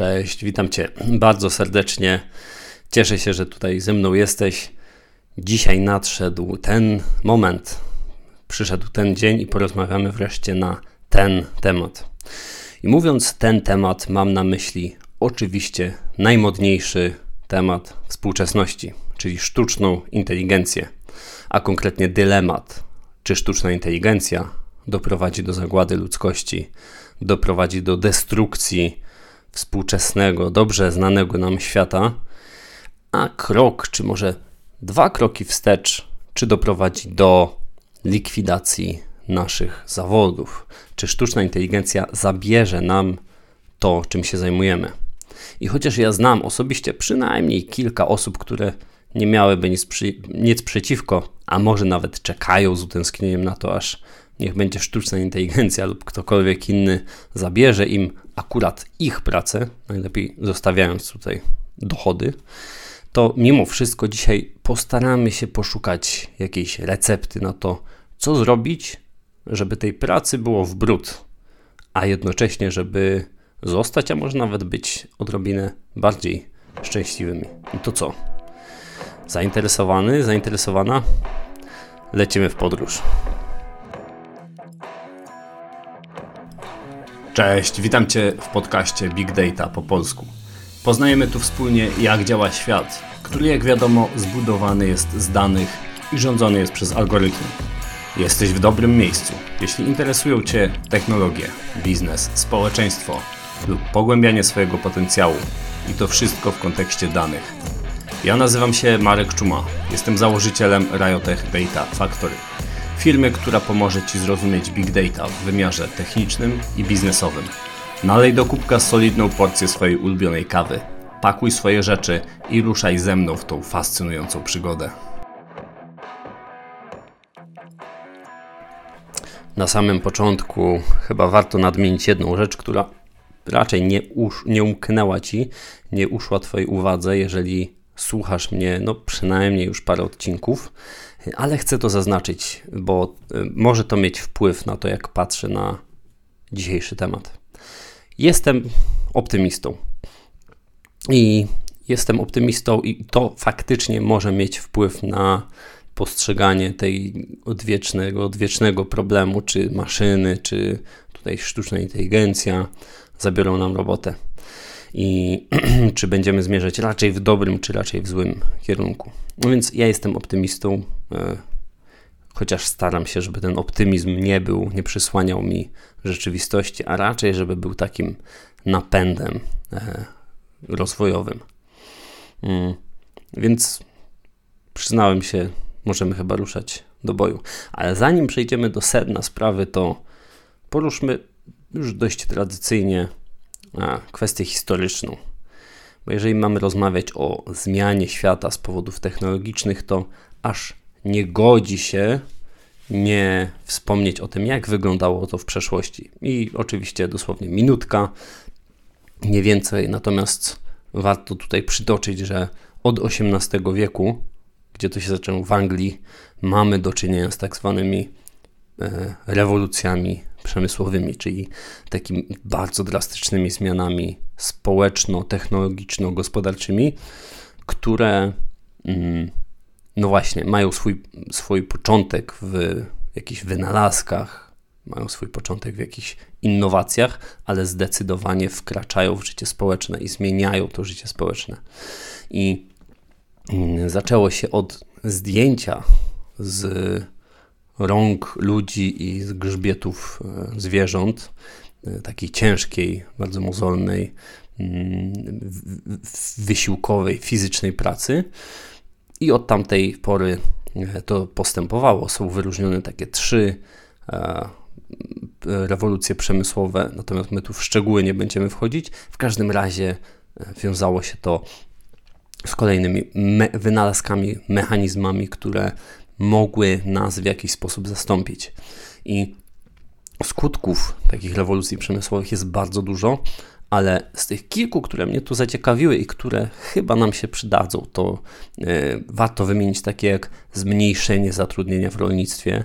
Cześć, witam Cię bardzo serdecznie. Cieszę się, że tutaj ze mną jesteś. Dzisiaj nadszedł ten moment, przyszedł ten dzień i porozmawiamy wreszcie na ten temat. I mówiąc ten temat, mam na myśli oczywiście najmodniejszy temat współczesności, czyli sztuczną inteligencję, a konkretnie dylemat, czy sztuczna inteligencja doprowadzi do zagłady ludzkości, doprowadzi do destrukcji współczesnego, dobrze znanego nam świata, a krok, czy może dwa kroki wstecz, czy doprowadzi do likwidacji naszych zawodów, czy sztuczna inteligencja zabierze nam to, czym się zajmujemy. I chociaż ja znam osobiście przynajmniej kilka osób, które nie miałyby nic, przy, nic przeciwko, a może nawet czekają z utęsknieniem na to, aż niech będzie sztuczna inteligencja lub ktokolwiek inny zabierze im akurat ich pracę, najlepiej zostawiając tutaj dochody, to mimo wszystko dzisiaj postaramy się poszukać jakiejś recepty na to, co zrobić, żeby tej pracy było w brud, a jednocześnie, żeby zostać, a może nawet być odrobinę bardziej szczęśliwymi. I to co? Zainteresowany, zainteresowana? Lecimy w podróż. Cześć, witam Cię w podcaście Big Data po polsku. Poznajemy tu wspólnie, jak działa świat, który, jak wiadomo, zbudowany jest z danych i rządzony jest przez algorytmy. Jesteś w dobrym miejscu. Jeśli interesują Cię technologie, biznes, społeczeństwo lub pogłębianie swojego potencjału, i to wszystko w kontekście danych. Ja nazywam się Marek Czuma. Jestem założycielem Riotech Data Factory firmy, która pomoże Ci zrozumieć Big Data w wymiarze technicznym i biznesowym. Nalej do kubka solidną porcję swojej ulubionej kawy, pakuj swoje rzeczy i ruszaj ze mną w tą fascynującą przygodę. Na samym początku chyba warto nadmienić jedną rzecz, która raczej nie, usz, nie umknęła Ci, nie uszła Twojej uwadze, jeżeli słuchasz mnie no przynajmniej już parę odcinków ale chcę to zaznaczyć, bo y, może to mieć wpływ na to, jak patrzę na dzisiejszy temat. Jestem optymistą. I jestem optymistą, i to faktycznie może mieć wpływ na postrzeganie tej odwiecznego, odwiecznego problemu, czy maszyny, czy tutaj sztuczna inteligencja zabiorą nam robotę i czy będziemy zmierzać raczej w dobrym, czy raczej w złym kierunku. No więc ja jestem optymistą, e, chociaż staram się, żeby ten optymizm nie był, nie przysłaniał mi rzeczywistości, a raczej, żeby był takim napędem e, rozwojowym. Mm, więc przyznałem się, możemy chyba ruszać do boju. Ale zanim przejdziemy do sedna sprawy, to poruszmy już dość tradycyjnie kwestię historyczną. Bo jeżeli mamy rozmawiać o zmianie świata z powodów technologicznych, to aż nie godzi się nie wspomnieć o tym, jak wyglądało to w przeszłości. I oczywiście dosłownie minutka, nie więcej. Natomiast warto tutaj przytoczyć, że od XVIII wieku, gdzie to się zaczęło w Anglii, mamy do czynienia z tak zwanymi e, rewolucjami przemysłowymi, czyli takimi bardzo drastycznymi zmianami społeczno-technologiczno-gospodarczymi, które mm, no właśnie mają swój, swój początek w jakichś wynalazkach, mają swój początek w jakichś innowacjach, ale zdecydowanie wkraczają w życie społeczne i zmieniają to życie społeczne. I mm, zaczęło się od zdjęcia z rąk ludzi i z grzbietów e, zwierząt, e, takiej ciężkiej, bardzo mozolnej, mm, wysiłkowej, fizycznej pracy. I od tamtej pory e, to postępowało. Są wyróżnione takie trzy rewolucje przemysłowe, natomiast my tu w szczegóły nie będziemy wchodzić. W każdym razie wiązało się to z kolejnymi me wynalazkami, mechanizmami, które mogły nas w jakiś sposób zastąpić. I skutków takich rewolucji przemysłowych jest bardzo dużo, ale z tych kilku, które mnie tu zaciekawiły i które chyba nam się przydadzą, to y, warto wymienić takie jak zmniejszenie zatrudnienia w rolnictwie,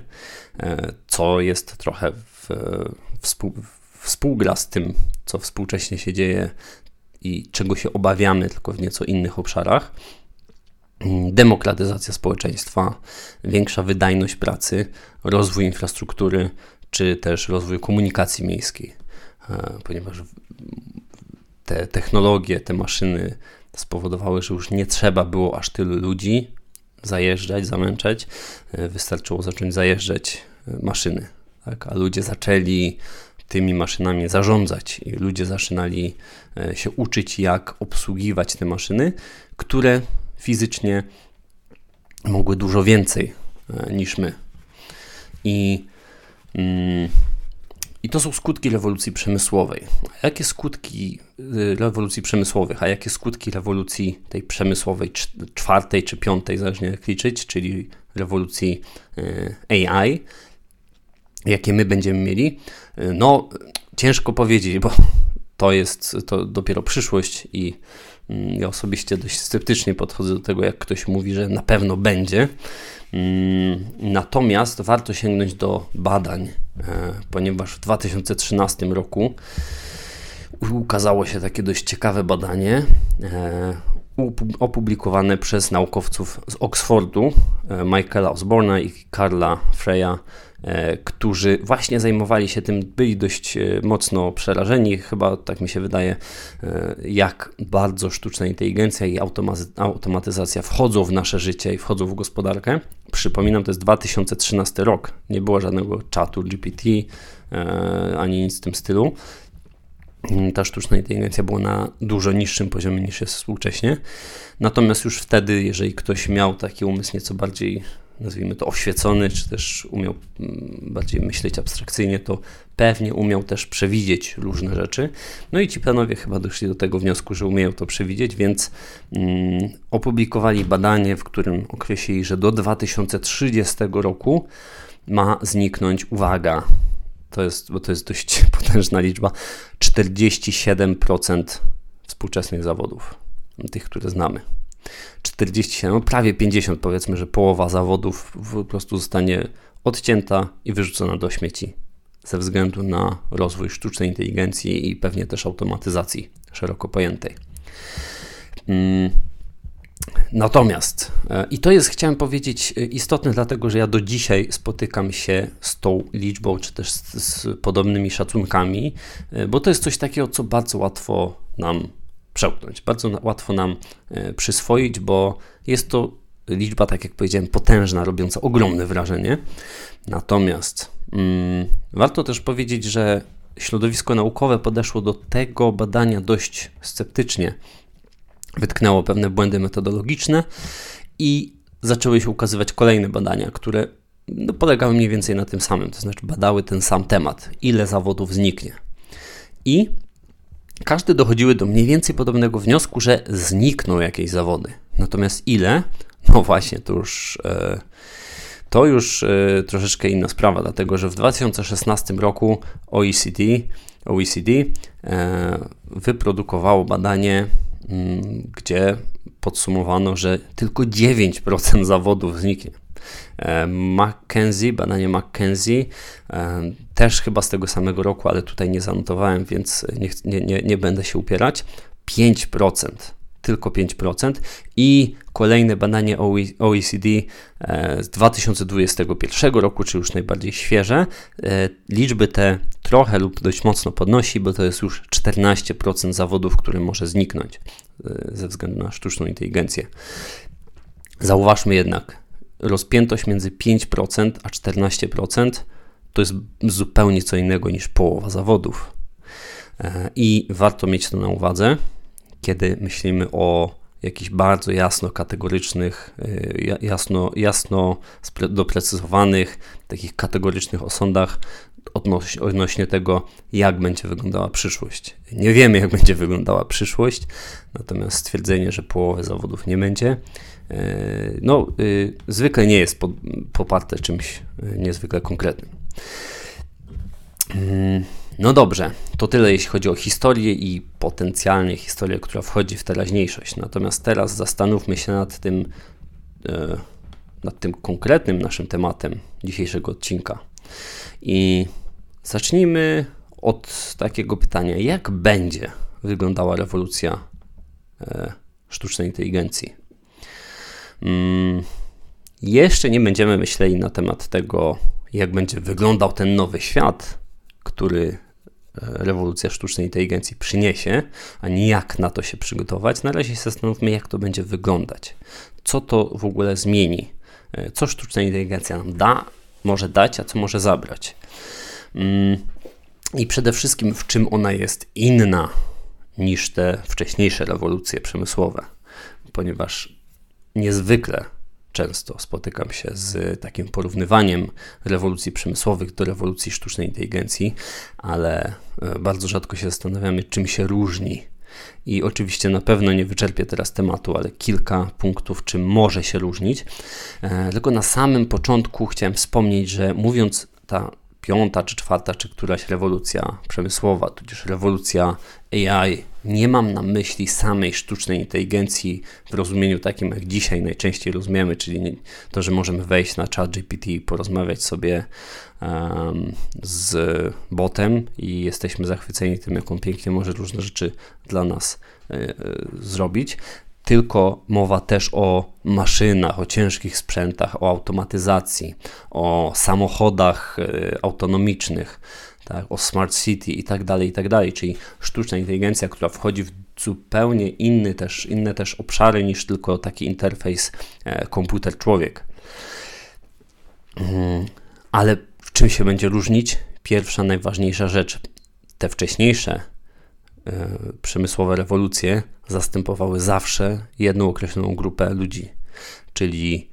y, co jest trochę w, współ, współgra z tym, co współcześnie się dzieje i czego się obawiamy, tylko w nieco innych obszarach. Demokratyzacja społeczeństwa, większa wydajność pracy, rozwój infrastruktury, czy też rozwój komunikacji miejskiej, e, ponieważ te technologie, te maszyny spowodowały, że już nie trzeba było aż tylu ludzi zajeżdżać, zamęczać. E, wystarczyło zacząć zajeżdżać e, maszyny, tak? a ludzie zaczęli tymi maszynami zarządzać i ludzie zaczynali się uczyć, jak obsługiwać te maszyny, które fizycznie mogły dużo więcej niż my. I mm, i to są skutki rewolucji przemysłowej. A jakie skutki y, rewolucji przemysłowych, a jakie skutki rewolucji tej przemysłowej czwartej czy piątej, zależnie jak liczyć, czyli rewolucji y, AI, jakie my będziemy mieli? No, ciężko powiedzieć, bo to jest to dopiero przyszłość i ja osobiście dość sceptycznie podchodzę do tego, jak ktoś mówi, że na pewno będzie. Mm, natomiast warto sięgnąć do badań, e, ponieważ w 2013 roku ukazało się takie dość ciekawe badanie e, opublikowane przez naukowców z Oxfordu, e, Michaela Osborna i Karla Freya którzy właśnie zajmowali się tym, byli dość e, mocno przerażeni, chyba tak mi się wydaje, e, jak bardzo sztuczna inteligencja i automatyzacja wchodzą w nasze życie i wchodzą w gospodarkę. Przypominam, to jest 2013 rok, nie było żadnego czatu GPT ani nic w tym stylu. Ta sztuczna inteligencja była na dużo niższym poziomie niż jest współcześnie. Natomiast już wtedy, jeżeli ktoś miał taki umysł nieco bardziej nazwijmy to, oświecony, czy też umiał mm, bardziej myśleć abstrakcyjnie, to pewnie umiał też przewidzieć różne rzeczy. No i ci panowie chyba doszli do tego wniosku, że umieją to przewidzieć, więc mm, opublikowali badanie, w którym określili, że do 2030 roku ma zniknąć, uwaga, to jest, bo to jest dość potężna liczba, 47% współczesnych zawodów, tych, które znamy. 47, no prawie 50 powiedzmy, że połowa zawodów po prostu zostanie odcięta i wyrzucona do śmieci ze względu na rozwój sztucznej inteligencji i pewnie też automatyzacji szeroko pojętej. Mm. Natomiast, e, i to jest, chciałem powiedzieć, e, istotne, dlatego że ja do dzisiaj spotykam się z tą liczbą, czy też z, z podobnymi szacunkami, e, bo to jest coś takiego, co bardzo łatwo nam przełknąć. Bardzo łatwo nam e, przyswoić, bo jest to liczba, tak jak powiedziałem, potężna, robiąca ogromne wrażenie. Natomiast mm, warto też powiedzieć, że środowisko naukowe podeszło do tego badania dość sceptycznie. Wytknęło pewne błędy metodologiczne i zaczęły się ukazywać kolejne badania, które no, polegały mniej więcej na tym samym, to znaczy badały ten sam temat, ile zawodów zniknie. I każdy dochodziły do mniej więcej podobnego wniosku, że znikną jakieś zawody. Natomiast ile? No właśnie, to już, e, to już e, troszeczkę inna sprawa, dlatego że w 2016 roku OECD, OECD e, wyprodukowało badanie, mm, gdzie podsumowano, że tylko 9% zawodów zniknie. E, McKenzie, badanie McKenzie, e, też chyba z tego samego roku, ale tutaj nie zanotowałem, więc nie, nie, nie będę się upierać. 5%, tylko 5% i kolejne badanie OECD e, z 2021 roku, czy już najbardziej świeże, liczby te trochę lub dość mocno podnosi, bo to jest już 14% zawodów, które może zniknąć ze względu na sztuczną inteligencję. Zauważmy jednak, rozpiętość między 5% a 14% to jest zupełnie co innego niż połowa zawodów. E, I warto mieć to na uwadze, kiedy myślimy o jakichś bardzo jasno kategorycznych, e, jasno, jasno doprecyzowanych, takich kategorycznych osądach odnośnie tego, jak będzie wyglądała przyszłość. Nie wiemy, jak będzie wyglądała przyszłość, natomiast stwierdzenie, że połowy zawodów nie będzie, no, y, zwykle nie jest poparte czymś y, niezwykle konkretnym. Mm, no dobrze, to tyle jeśli chodzi o historię i potencjalnie historię, która wchodzi w teraźniejszość. Natomiast teraz zastanówmy się nad tym, nad tym konkretnym naszym tematem dzisiejszego odcinka. I zacznijmy od takiego pytania: jak będzie wyglądała rewolucja sztucznej inteligencji. Mm, jeszcze nie będziemy myśleli na temat tego, jak będzie wyglądał ten nowy świat, który e, rewolucja sztucznej inteligencji przyniesie, ani jak na to się przygotować. Na razie się zastanówmy, jak to będzie wyglądać. Co to w ogóle zmieni? E, co sztuczna inteligencja nam da, może dać, a co może zabrać? Mm, I przede wszystkim, w czym ona jest inna niż te wcześniejsze rewolucje przemysłowe, ponieważ niezwykle często spotykam się z takim porównywaniem rewolucji przemysłowych do rewolucji sztucznej inteligencji, ale e, bardzo rzadko się zastanawiamy, czym się różni. I oczywiście na pewno nie wyczerpię teraz tematu, ale kilka punktów, czym może się różnić. E, tylko na samym początku chciałem wspomnieć, że mówiąc ta piąta czy czwarta, czy któraś rewolucja przemysłowa, tudzież rewolucja AI. Nie mam na myśli samej sztucznej inteligencji w rozumieniu takim, jak dzisiaj najczęściej rozumiemy, czyli to, że możemy wejść na chat GPT i porozmawiać sobie um, z botem i jesteśmy zachwyceni tym, jak on pięknie może różne rzeczy dla nas y, y, zrobić. Tylko mowa też o maszynach, o ciężkich sprzętach, o automatyzacji, o samochodach e, autonomicznych, tak, o smart city i tak dalej, i tak dalej, czyli sztuczna inteligencja, która wchodzi w zupełnie inny też, inne też obszary niż tylko taki interfejs e, komputer-człowiek. Mm, ale w czym się będzie różnić? Pierwsza, najważniejsza rzecz. Te wcześniejsze E, przemysłowe rewolucje zastępowały zawsze jedną określoną grupę ludzi, czyli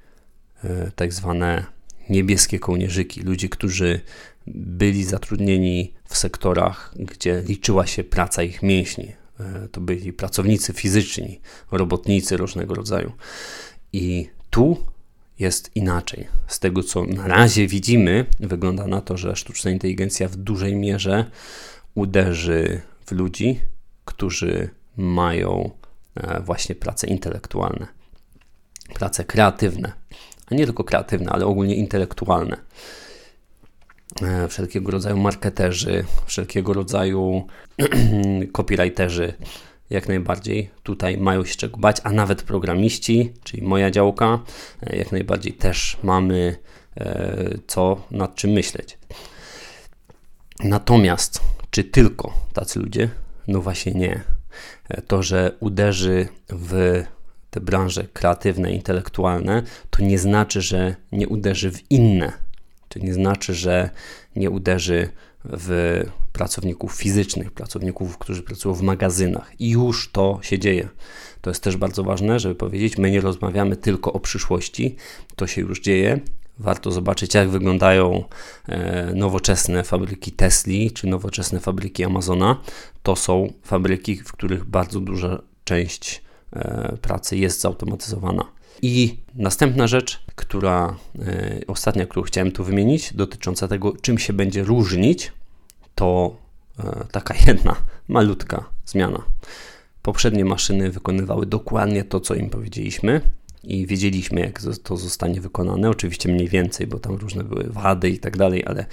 e, tak zwane niebieskie kołnierzyki, ludzi, którzy byli zatrudnieni w sektorach, gdzie liczyła się praca ich mięśni. E, to byli pracownicy fizyczni, robotnicy różnego rodzaju. I tu jest inaczej. Z tego, co na razie widzimy, wygląda na to, że sztuczna inteligencja w dużej mierze uderzy w ludzi, którzy mają e, właśnie prace intelektualne, prace kreatywne, a nie tylko kreatywne, ale ogólnie intelektualne. E, wszelkiego rodzaju marketerzy, wszelkiego rodzaju copywriterzy, jak najbardziej tutaj mają się czego bać, a nawet programiści, czyli moja działka, e, jak najbardziej też mamy co nad czym myśleć. Natomiast czy tylko tacy ludzie? No właśnie nie. To, że uderzy w te branże kreatywne, intelektualne, to nie znaczy, że nie uderzy w inne. To nie znaczy, że nie uderzy w pracowników fizycznych, pracowników, którzy pracują w magazynach. I już to się dzieje. To jest też bardzo ważne, żeby powiedzieć, my nie rozmawiamy tylko o przyszłości, to się już dzieje Warto zobaczyć, jak wyglądają e, nowoczesne fabryki Tesli czy nowoczesne fabryki Amazona. To są fabryki, w których bardzo duża część e, pracy jest zautomatyzowana. I następna rzecz, która e, ostatnia, którą chciałem tu wymienić, dotycząca tego, czym się będzie różnić, to taka jedna malutka zmiana. Poprzednie maszyny wykonywały dokładnie to, co im powiedzieliśmy i wiedzieliśmy, jak to zostanie wykonane. Oczywiście mniej więcej, bo tam różne były wady i tak dalej, ale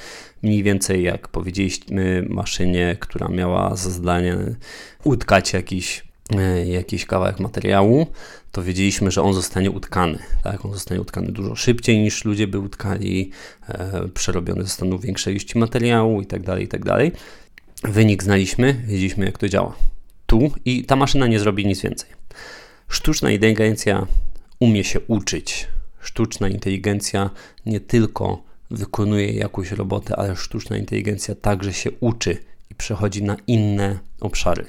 mniej więcej jak powiedzieliśmy maszynie, która miała za zadanie utkać jakiś, e, jakiś kawałek materiału, to wiedzieliśmy, że on zostanie utkany. Tak? On zostanie utkany dużo szybciej niż ludzie by utkali, e, przerobione zostaną większe ilości materiału i tak dalej, i tak. Wynik znaliśmy, wiedzieliśmy jak to działa. Tu i ta maszyna nie zrobi nic więcej. Sztuczna inteligencja umie się uczyć. Sztuczna inteligencja nie tylko wykonuje jakąś robotę, ale sztuczna inteligencja także się uczy i przechodzi na inne obszary.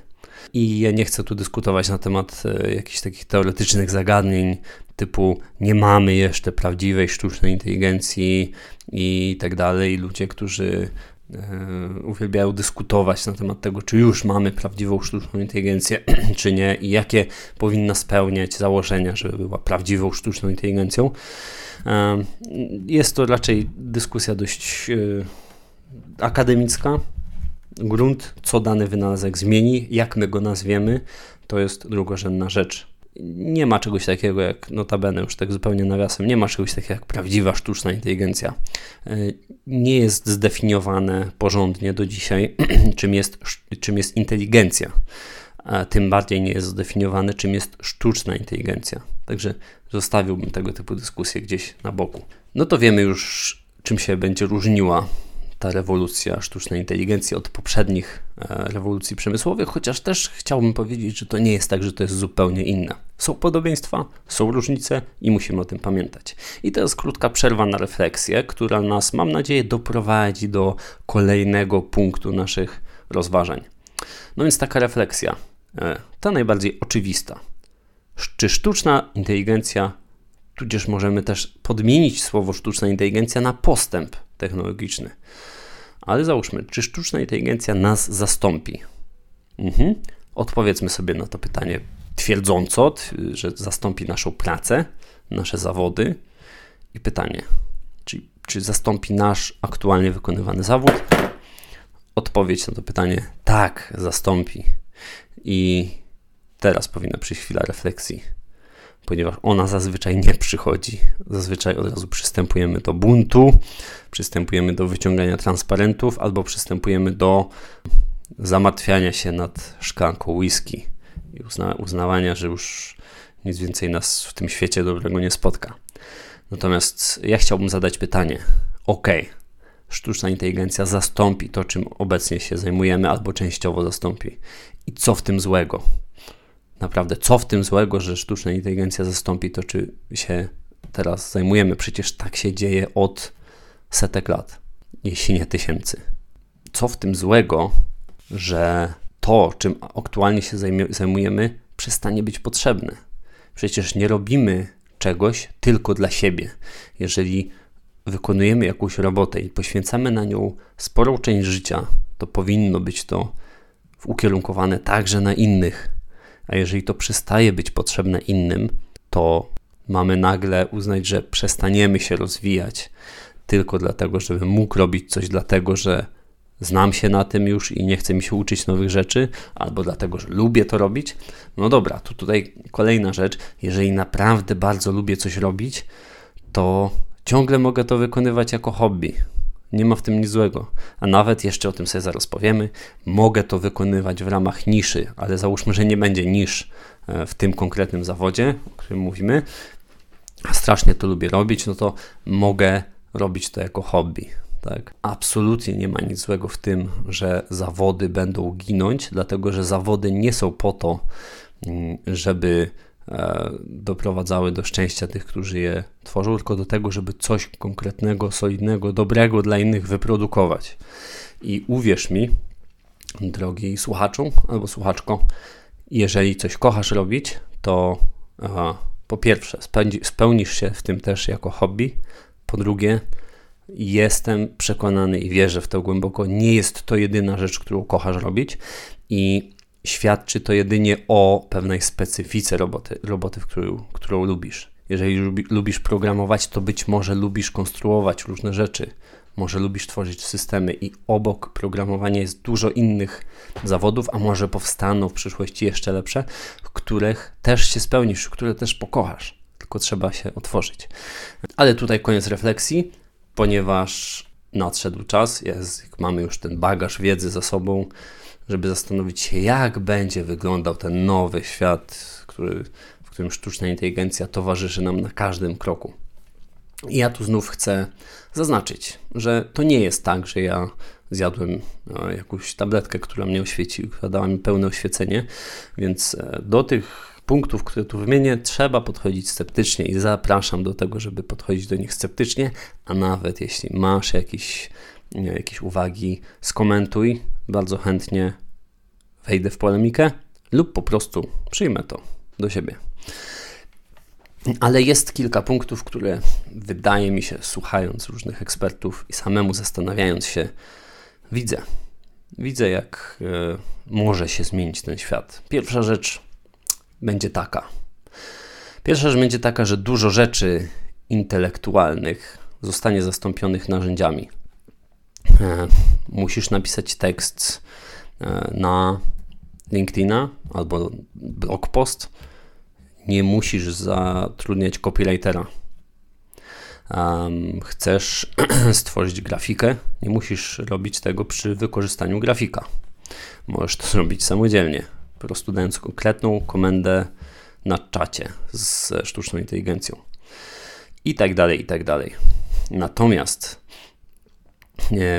I ja nie chcę tu dyskutować na temat e, jakichś takich teoretycznych zagadnień, typu nie mamy jeszcze prawdziwej sztucznej inteligencji i tak dalej. Ludzie, którzy E, uwielbiają dyskutować na temat tego, czy już mamy prawdziwą sztuczną inteligencję, czy nie, i jakie powinna spełniać założenia, żeby była prawdziwą sztuczną inteligencją. E, jest to raczej dyskusja dość akademicka. Grunt, co dany wynalazek zmieni, jak my go nazwiemy, to jest drugorzędna rzecz nie ma czegoś takiego jak, notabene już tak zupełnie nawiasem, nie ma czegoś takiego jak prawdziwa sztuczna inteligencja. E, nie jest zdefiniowane porządnie do dzisiaj, czym jest, czym jest inteligencja. tym bardziej nie jest zdefiniowane, czym jest sztuczna inteligencja. Także zostawiłbym tego typu dyskusje gdzieś na boku. No to wiemy już, czym się będzie różniła ta rewolucja sztucznej inteligencji od poprzednich e, rewolucji przemysłowych, chociaż też chciałbym powiedzieć, że to nie jest tak, że to jest zupełnie inne. Są podobieństwa, są różnice i musimy o tym pamiętać. I to jest krótka przerwa na refleksję, która nas, mam nadzieję, doprowadzi do kolejnego punktu naszych rozważań. No więc taka refleksja, e, ta najbardziej oczywista. Czy sztuczna inteligencja, tudzież możemy też podmienić słowo sztuczna inteligencja na postęp technologiczny. Ale załóżmy, czy sztuczna inteligencja nas zastąpi? Mhm. Odpowiedzmy sobie na to pytanie twierdząco, że zastąpi naszą pracę, nasze zawody. I pytanie, czy, czy zastąpi nasz aktualnie wykonywany zawód? Odpowiedź na to pytanie tak, zastąpi. I teraz powinna przyjść chwila refleksji ponieważ ona zazwyczaj nie przychodzi. Zazwyczaj od razu przystępujemy do buntu, przystępujemy do wyciągania transparentów albo przystępujemy do zamartwiania się nad szklanką whisky i uzna uznawania, że już nic więcej nas w tym świecie dobrego nie spotka. Natomiast ja chciałbym zadać pytanie: OK, sztuczna inteligencja zastąpi to, czym obecnie się zajmujemy, albo częściowo zastąpi. I co w tym złego? Naprawdę, co w tym złego, że sztuczna inteligencja zastąpi to, czy się teraz zajmujemy. Przecież tak się dzieje od setek lat, jeśli nie tysięcy. Co w tym złego, że to, czym aktualnie się zajmujemy, przestanie być potrzebne? Przecież nie robimy czegoś tylko dla siebie. Jeżeli wykonujemy jakąś robotę i poświęcamy na nią sporą część życia, to powinno być to ukierunkowane także na innych, a jeżeli to przestaje być potrzebne innym, to mamy nagle uznać, że przestaniemy się rozwijać tylko dlatego, żebym mógł robić coś dlatego, że znam się na tym już i nie chcę mi się uczyć nowych rzeczy, albo dlatego, że lubię to robić. No dobra, to tutaj kolejna rzecz. Jeżeli naprawdę bardzo lubię coś robić, to ciągle mogę to wykonywać jako hobby. Nie ma w tym nic złego. A nawet jeszcze o tym sobie zaraz powiemy. Mogę to wykonywać w ramach niszy, ale załóżmy, że nie będzie nisz e, w tym konkretnym zawodzie, o którym mówimy. A strasznie to lubię robić, no to mogę robić to jako hobby. Tak? Absolutnie nie ma nic złego w tym, że zawody będą ginąć, dlatego że zawody nie są po to, mm, żeby doprowadzały do szczęścia tych, którzy je tworzą, tylko do tego, żeby coś konkretnego, solidnego, dobrego dla innych wyprodukować. I uwierz mi, drogi słuchaczu albo słuchaczko, jeżeli coś kochasz robić, to aha, po pierwsze spełni, spełnisz się w tym też jako hobby, po drugie jestem przekonany i wierzę w to głęboko, nie jest to jedyna rzecz, którą kochasz robić. I świadczy to jedynie o pewnej specyfice roboty, roboty którą, którą lubisz. Jeżeli lubi, lubisz programować, to być może lubisz konstruować różne rzeczy, może lubisz tworzyć systemy i obok programowania jest dużo innych zawodów, a może powstaną w przyszłości jeszcze lepsze, w których też się spełnisz, które też pokochasz, tylko trzeba się otworzyć. Ale tutaj koniec refleksji, ponieważ nadszedł czas, jest, mamy już ten bagaż wiedzy za sobą, żeby zastanowić się, jak będzie wyglądał ten nowy świat, który, w którym sztuczna inteligencja towarzyszy nam na każdym kroku. I ja tu znów chcę zaznaczyć, że to nie jest tak, że ja zjadłem e, jakąś tabletkę, która mnie oświeci, która dała mi pełne oświecenie, więc e, do tych punktów, które tu wymienię, trzeba podchodzić sceptycznie i zapraszam do tego, żeby podchodzić do nich sceptycznie, a nawet jeśli masz jakieś, jakieś uwagi, skomentuj, bardzo chętnie wejdę w polemikę lub po prostu przyjmę to do siebie. Ale jest kilka punktów, które wydaje mi się, słuchając różnych ekspertów i samemu zastanawiając się, widzę. Widzę, jak y, może się zmienić ten świat. Pierwsza rzecz będzie taka. Pierwsza rzecz będzie taka, że dużo rzeczy intelektualnych zostanie zastąpionych narzędziami. E, musisz napisać tekst e, na LinkedIna albo blog post. Nie musisz zatrudniać copywritera. Chcesz stworzyć grafikę, nie musisz robić tego przy wykorzystaniu grafika. Możesz to zrobić samodzielnie. po prostu dając konkretną komendę na czacie z sztuczną inteligencją. I tak dalej, i tak dalej. Natomiast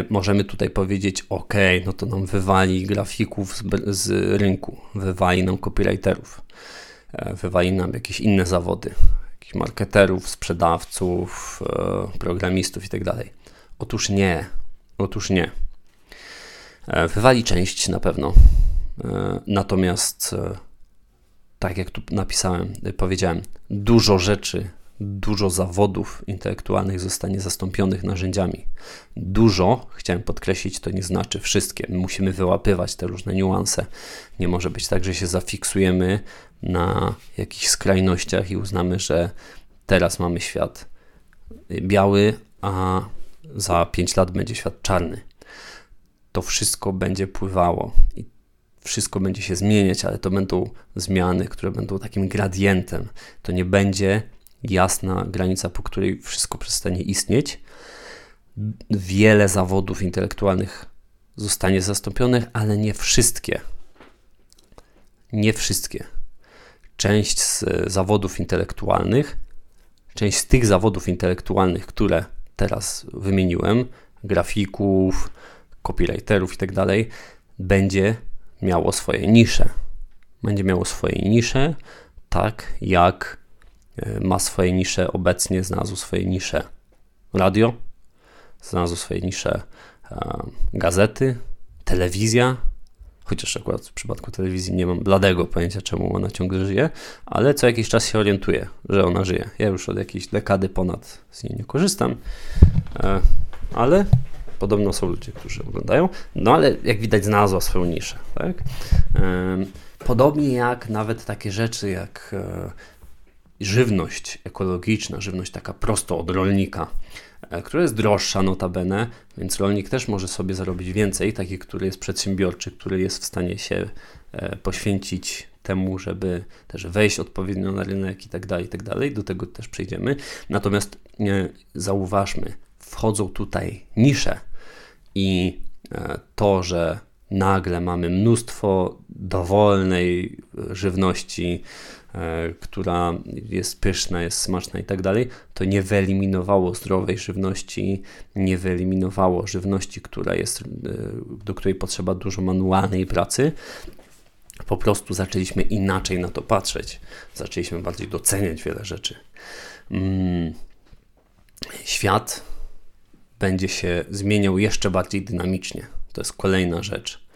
możemy tutaj powiedzieć, ok, no to nam wywali grafików z, z rynku, wywali nam copywriterów, e, wywali nam jakieś inne zawody, jakichś marketerów, sprzedawców, e, programistów i tak. Otóż nie, otóż nie. E, wywali część na pewno, natomiast tak jak tu napisałem, powiedziałem, dużo rzeczy dużo zawodów intelektualnych zostanie zastąpionych narzędziami. Dużo, chciałem podkreślić, to nie znaczy wszystkie. My musimy wyłapywać te różne niuanse. Nie może być tak, że się zafiksujemy na jakichś skrajnościach i uznamy, że teraz mamy świat biały, a za 5 lat będzie świat czarny. To wszystko będzie pływało i wszystko będzie się zmieniać, ale to będą zmiany, które będą takim gradientem. To nie będzie jasna granica, po której wszystko przestanie istnieć. Wiele zawodów intelektualnych zostanie zastąpionych, ale nie wszystkie. Nie wszystkie. Część z zawodów intelektualnych, część z tych zawodów intelektualnych, które teraz wymieniłem, grafików, copywriterów itd., tak będzie miało swoje nisze. Będzie miało swoje nisze, tak jak ma swoje nisze obecnie, znalazł swoje nisze radio, znalazł swoje nisze e, gazety, telewizja, chociaż akurat w przypadku telewizji nie mam bladego pojęcia, czemu ona ciągle żyje, ale co jakiś czas się orientuję, że ona żyje. Ja już od jakiejś dekady ponad z niej nie korzystam, e, ale podobno są ludzie, którzy oglądają. No ale jak widać, znalazła swoją niszę. Tak? Podobnie jak nawet takie rzeczy jak żywność ekologiczna, żywność taka prosto od rolnika, e, która jest droższa notabene, więc rolnik też może sobie zarobić więcej, taki, który jest przedsiębiorczy, który jest w stanie się e, poświęcić temu, żeby też wejść odpowiednio na rynek i tak dalej, i tak dalej. Do tego też przejdziemy. Natomiast nie, zauważmy, wchodzą tutaj nisze i e, to, że nagle mamy mnóstwo dowolnej żywności, E, która jest pyszna, jest smaczna i tak dalej, to nie wyeliminowało zdrowej żywności, nie wyeliminowało żywności, która jest, e, do której potrzeba dużo manualnej pracy. Po prostu zaczęliśmy inaczej na to patrzeć. Zaczęliśmy bardziej doceniać wiele rzeczy. Mm. Świat będzie się zmieniał jeszcze bardziej dynamicznie. To jest kolejna rzecz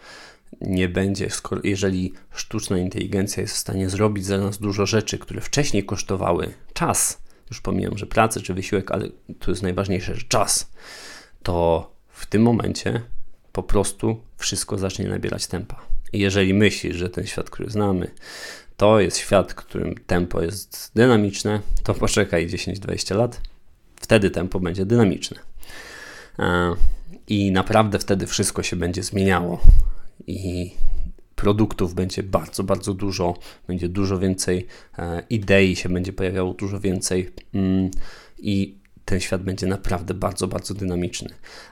nie będzie, skoro, jeżeli sztuczna inteligencja jest w stanie zrobić za nas dużo rzeczy, które wcześniej kosztowały czas, już pomijam, że pracę czy wysiłek, ale to jest najważniejsze, że czas, to w tym momencie po prostu wszystko zacznie nabierać tempa. I jeżeli myślisz, że ten świat, który znamy, to jest świat, w którym tempo jest dynamiczne, to poczekaj 10-20 lat, wtedy tempo będzie dynamiczne. E, I naprawdę wtedy wszystko się będzie zmieniało i produktów będzie bardzo, bardzo dużo, będzie dużo więcej e, idei się będzie pojawiało dużo więcej mm, i ten świat będzie naprawdę bardzo, bardzo dynamiczny.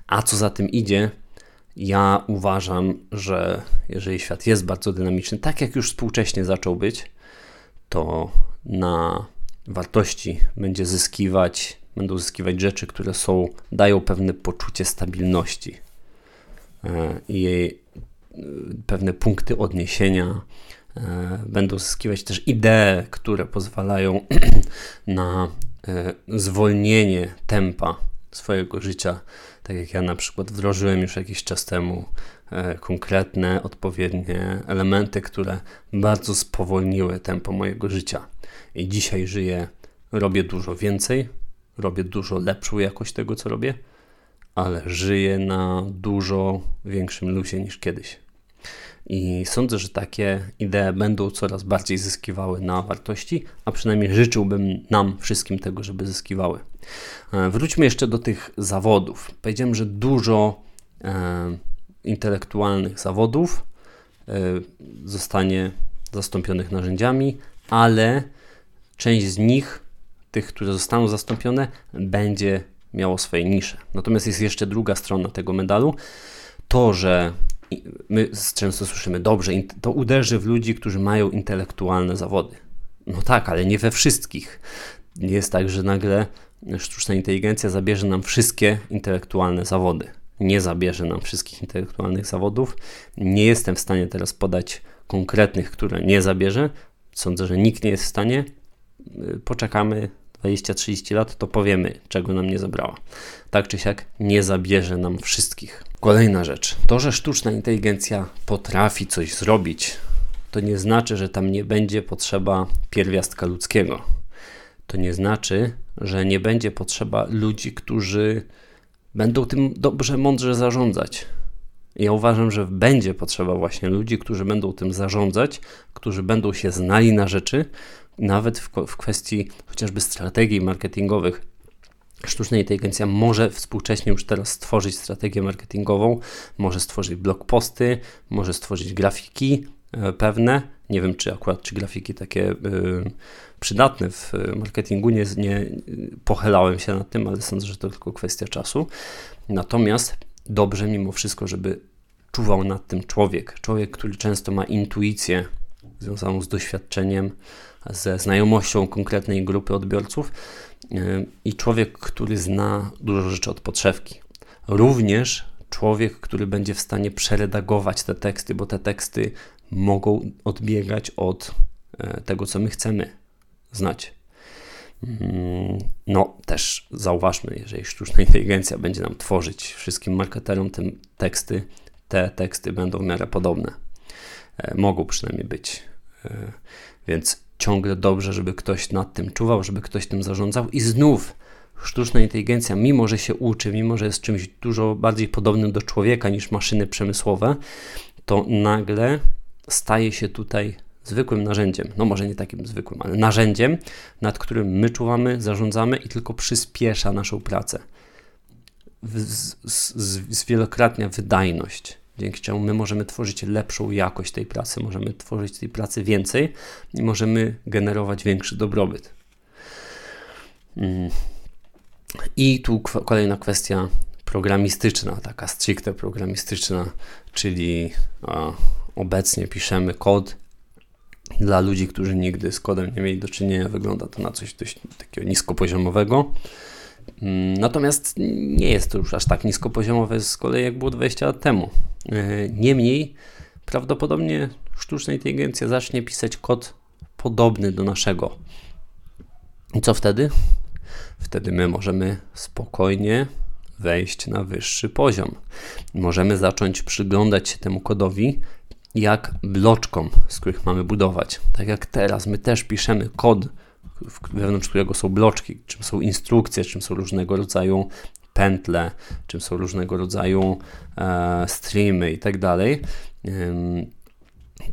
A co za tym idzie, ja uważam, że jeżeli świat jest bardzo dynamiczny, tak jak już współcześnie zaczął być, to na wartości będzie zyskiwać, będą zyskiwać rzeczy, które są, dają pewne poczucie stabilności. E, I pewne punkty odniesienia, e, będą zyskiwać też idee, które pozwalają na e, zwolnienie tempa swojego życia. Tak jak ja na przykład wdrożyłem już jakiś czas temu konkretne, odpowiednie elementy, które bardzo spowolniły tempo mojego życia. I dzisiaj żyję, robię dużo więcej, robię dużo lepszą jakość tego, co robię, ale żyję na dużo większym luzie niż kiedyś. I sądzę, że takie idee będą coraz bardziej zyskiwały na wartości, a przynajmniej życzyłbym nam wszystkim tego, żeby zyskiwały. E, wróćmy jeszcze do tych zawodów. Powiedziałem, że dużo e, intelektualnych zawodów e, zostanie zastąpionych narzędziami, ale część z nich, tych, które zostaną zastąpione, będzie miało swoje nisze. Natomiast jest jeszcze druga strona tego medalu. To, że my często słyszymy, dobrze, to uderzy w ludzi, którzy mają intelektualne zawody. No tak, ale nie we wszystkich. Nie jest tak, że nagle sztuczna inteligencja zabierze nam wszystkie intelektualne zawody. Nie zabierze nam wszystkich intelektualnych zawodów. Nie jestem w stanie teraz podać konkretnych, które nie zabierze. Sądzę, że nikt nie jest w stanie. Poczekamy 20-30 lat, to powiemy, czego nam nie zabrała. Tak czy siak, nie zabierze nam wszystkich. Kolejna rzecz. To, że sztuczna inteligencja potrafi coś zrobić, to nie znaczy, że tam nie będzie potrzeba pierwiastka ludzkiego. To nie znaczy, że nie będzie potrzeba ludzi, którzy będą tym dobrze, mądrze zarządzać. Ja uważam, że będzie potrzeba właśnie ludzi, którzy będą tym zarządzać, którzy będą się znali na rzeczy, nawet w, w kwestii chociażby strategii marketingowych. Sztuczna inteligencja może współcześnie już teraz stworzyć strategię marketingową, może stworzyć blog posty, może stworzyć grafiki e, pewne. Nie wiem, czy akurat czy grafiki takie y, przydatne w marketingu, nie, nie pochylałem się nad tym, ale sądzę, że to tylko kwestia czasu. Natomiast dobrze mimo wszystko, żeby czuwał nad tym człowiek. Człowiek, który często ma intuicję związaną z doświadczeniem, ze znajomością konkretnej grupy odbiorców i człowiek, który zna dużo rzeczy od podszewki. Również człowiek, który będzie w stanie przeredagować te teksty, bo te teksty mogą odbiegać od e, tego, co my chcemy znać. Mm, no, też zauważmy, jeżeli sztuczna inteligencja będzie nam tworzyć wszystkim marketerom te teksty, te teksty będą w miarę podobne. E, mogą przynajmniej być. E, więc ciągle dobrze, żeby ktoś nad tym czuwał, żeby ktoś tym zarządzał. I znów sztuczna inteligencja, mimo że się uczy, mimo że jest czymś dużo bardziej podobnym do człowieka niż maszyny przemysłowe, to nagle staje się tutaj zwykłym narzędziem, no może nie takim zwykłym, ale narzędziem, nad którym my czuwamy, zarządzamy i tylko przyspiesza naszą pracę. Zwielokrotnia wydajność, dzięki czemu my możemy tworzyć lepszą jakość tej pracy, możemy tworzyć tej pracy więcej i możemy generować większy dobrobyt. Mm. I tu kolejna kwestia programistyczna, taka stricte programistyczna, czyli obecnie piszemy kod dla ludzi, którzy nigdy z kodem nie mieli do czynienia, wygląda to na coś dość takiego niskopoziomowego. Mm, natomiast nie jest to już aż tak niskopoziomowe z kolei, jak było 20 lat temu. E, niemniej, prawdopodobnie sztuczna inteligencja zacznie pisać kod podobny do naszego. I co wtedy? Wtedy my możemy spokojnie wejść na wyższy poziom. Możemy zacząć przyglądać się temu kodowi jak bloczkom, z których mamy budować. Tak jak teraz, my też piszemy kod, wewnątrz którego są bloczki, czym są instrukcje, czym są różnego rodzaju pętle, czym są różnego rodzaju e, streamy i tak dalej.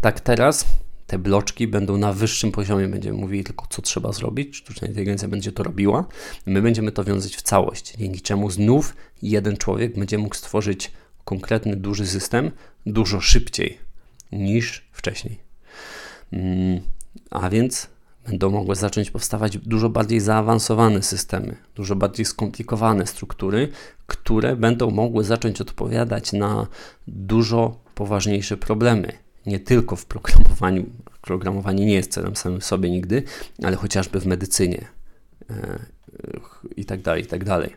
Tak teraz te bloczki będą na wyższym poziomie, będziemy mówili tylko, co trzeba zrobić, sztuczna inteligencja będzie to robiła, my będziemy to wiązać w całość, dzięki czemu znów jeden człowiek będzie mógł stworzyć konkretny, duży system dużo szybciej niż wcześniej. Mm, a więc będą mogły zacząć powstawać dużo bardziej zaawansowane systemy, dużo bardziej skomplikowane struktury, które będą mogły zacząć odpowiadać na dużo poważniejsze problemy. Nie tylko w programowaniu. Programowanie nie jest celem samym sobie nigdy, ale chociażby w medycynie e, i tak dalej, i tak dalej.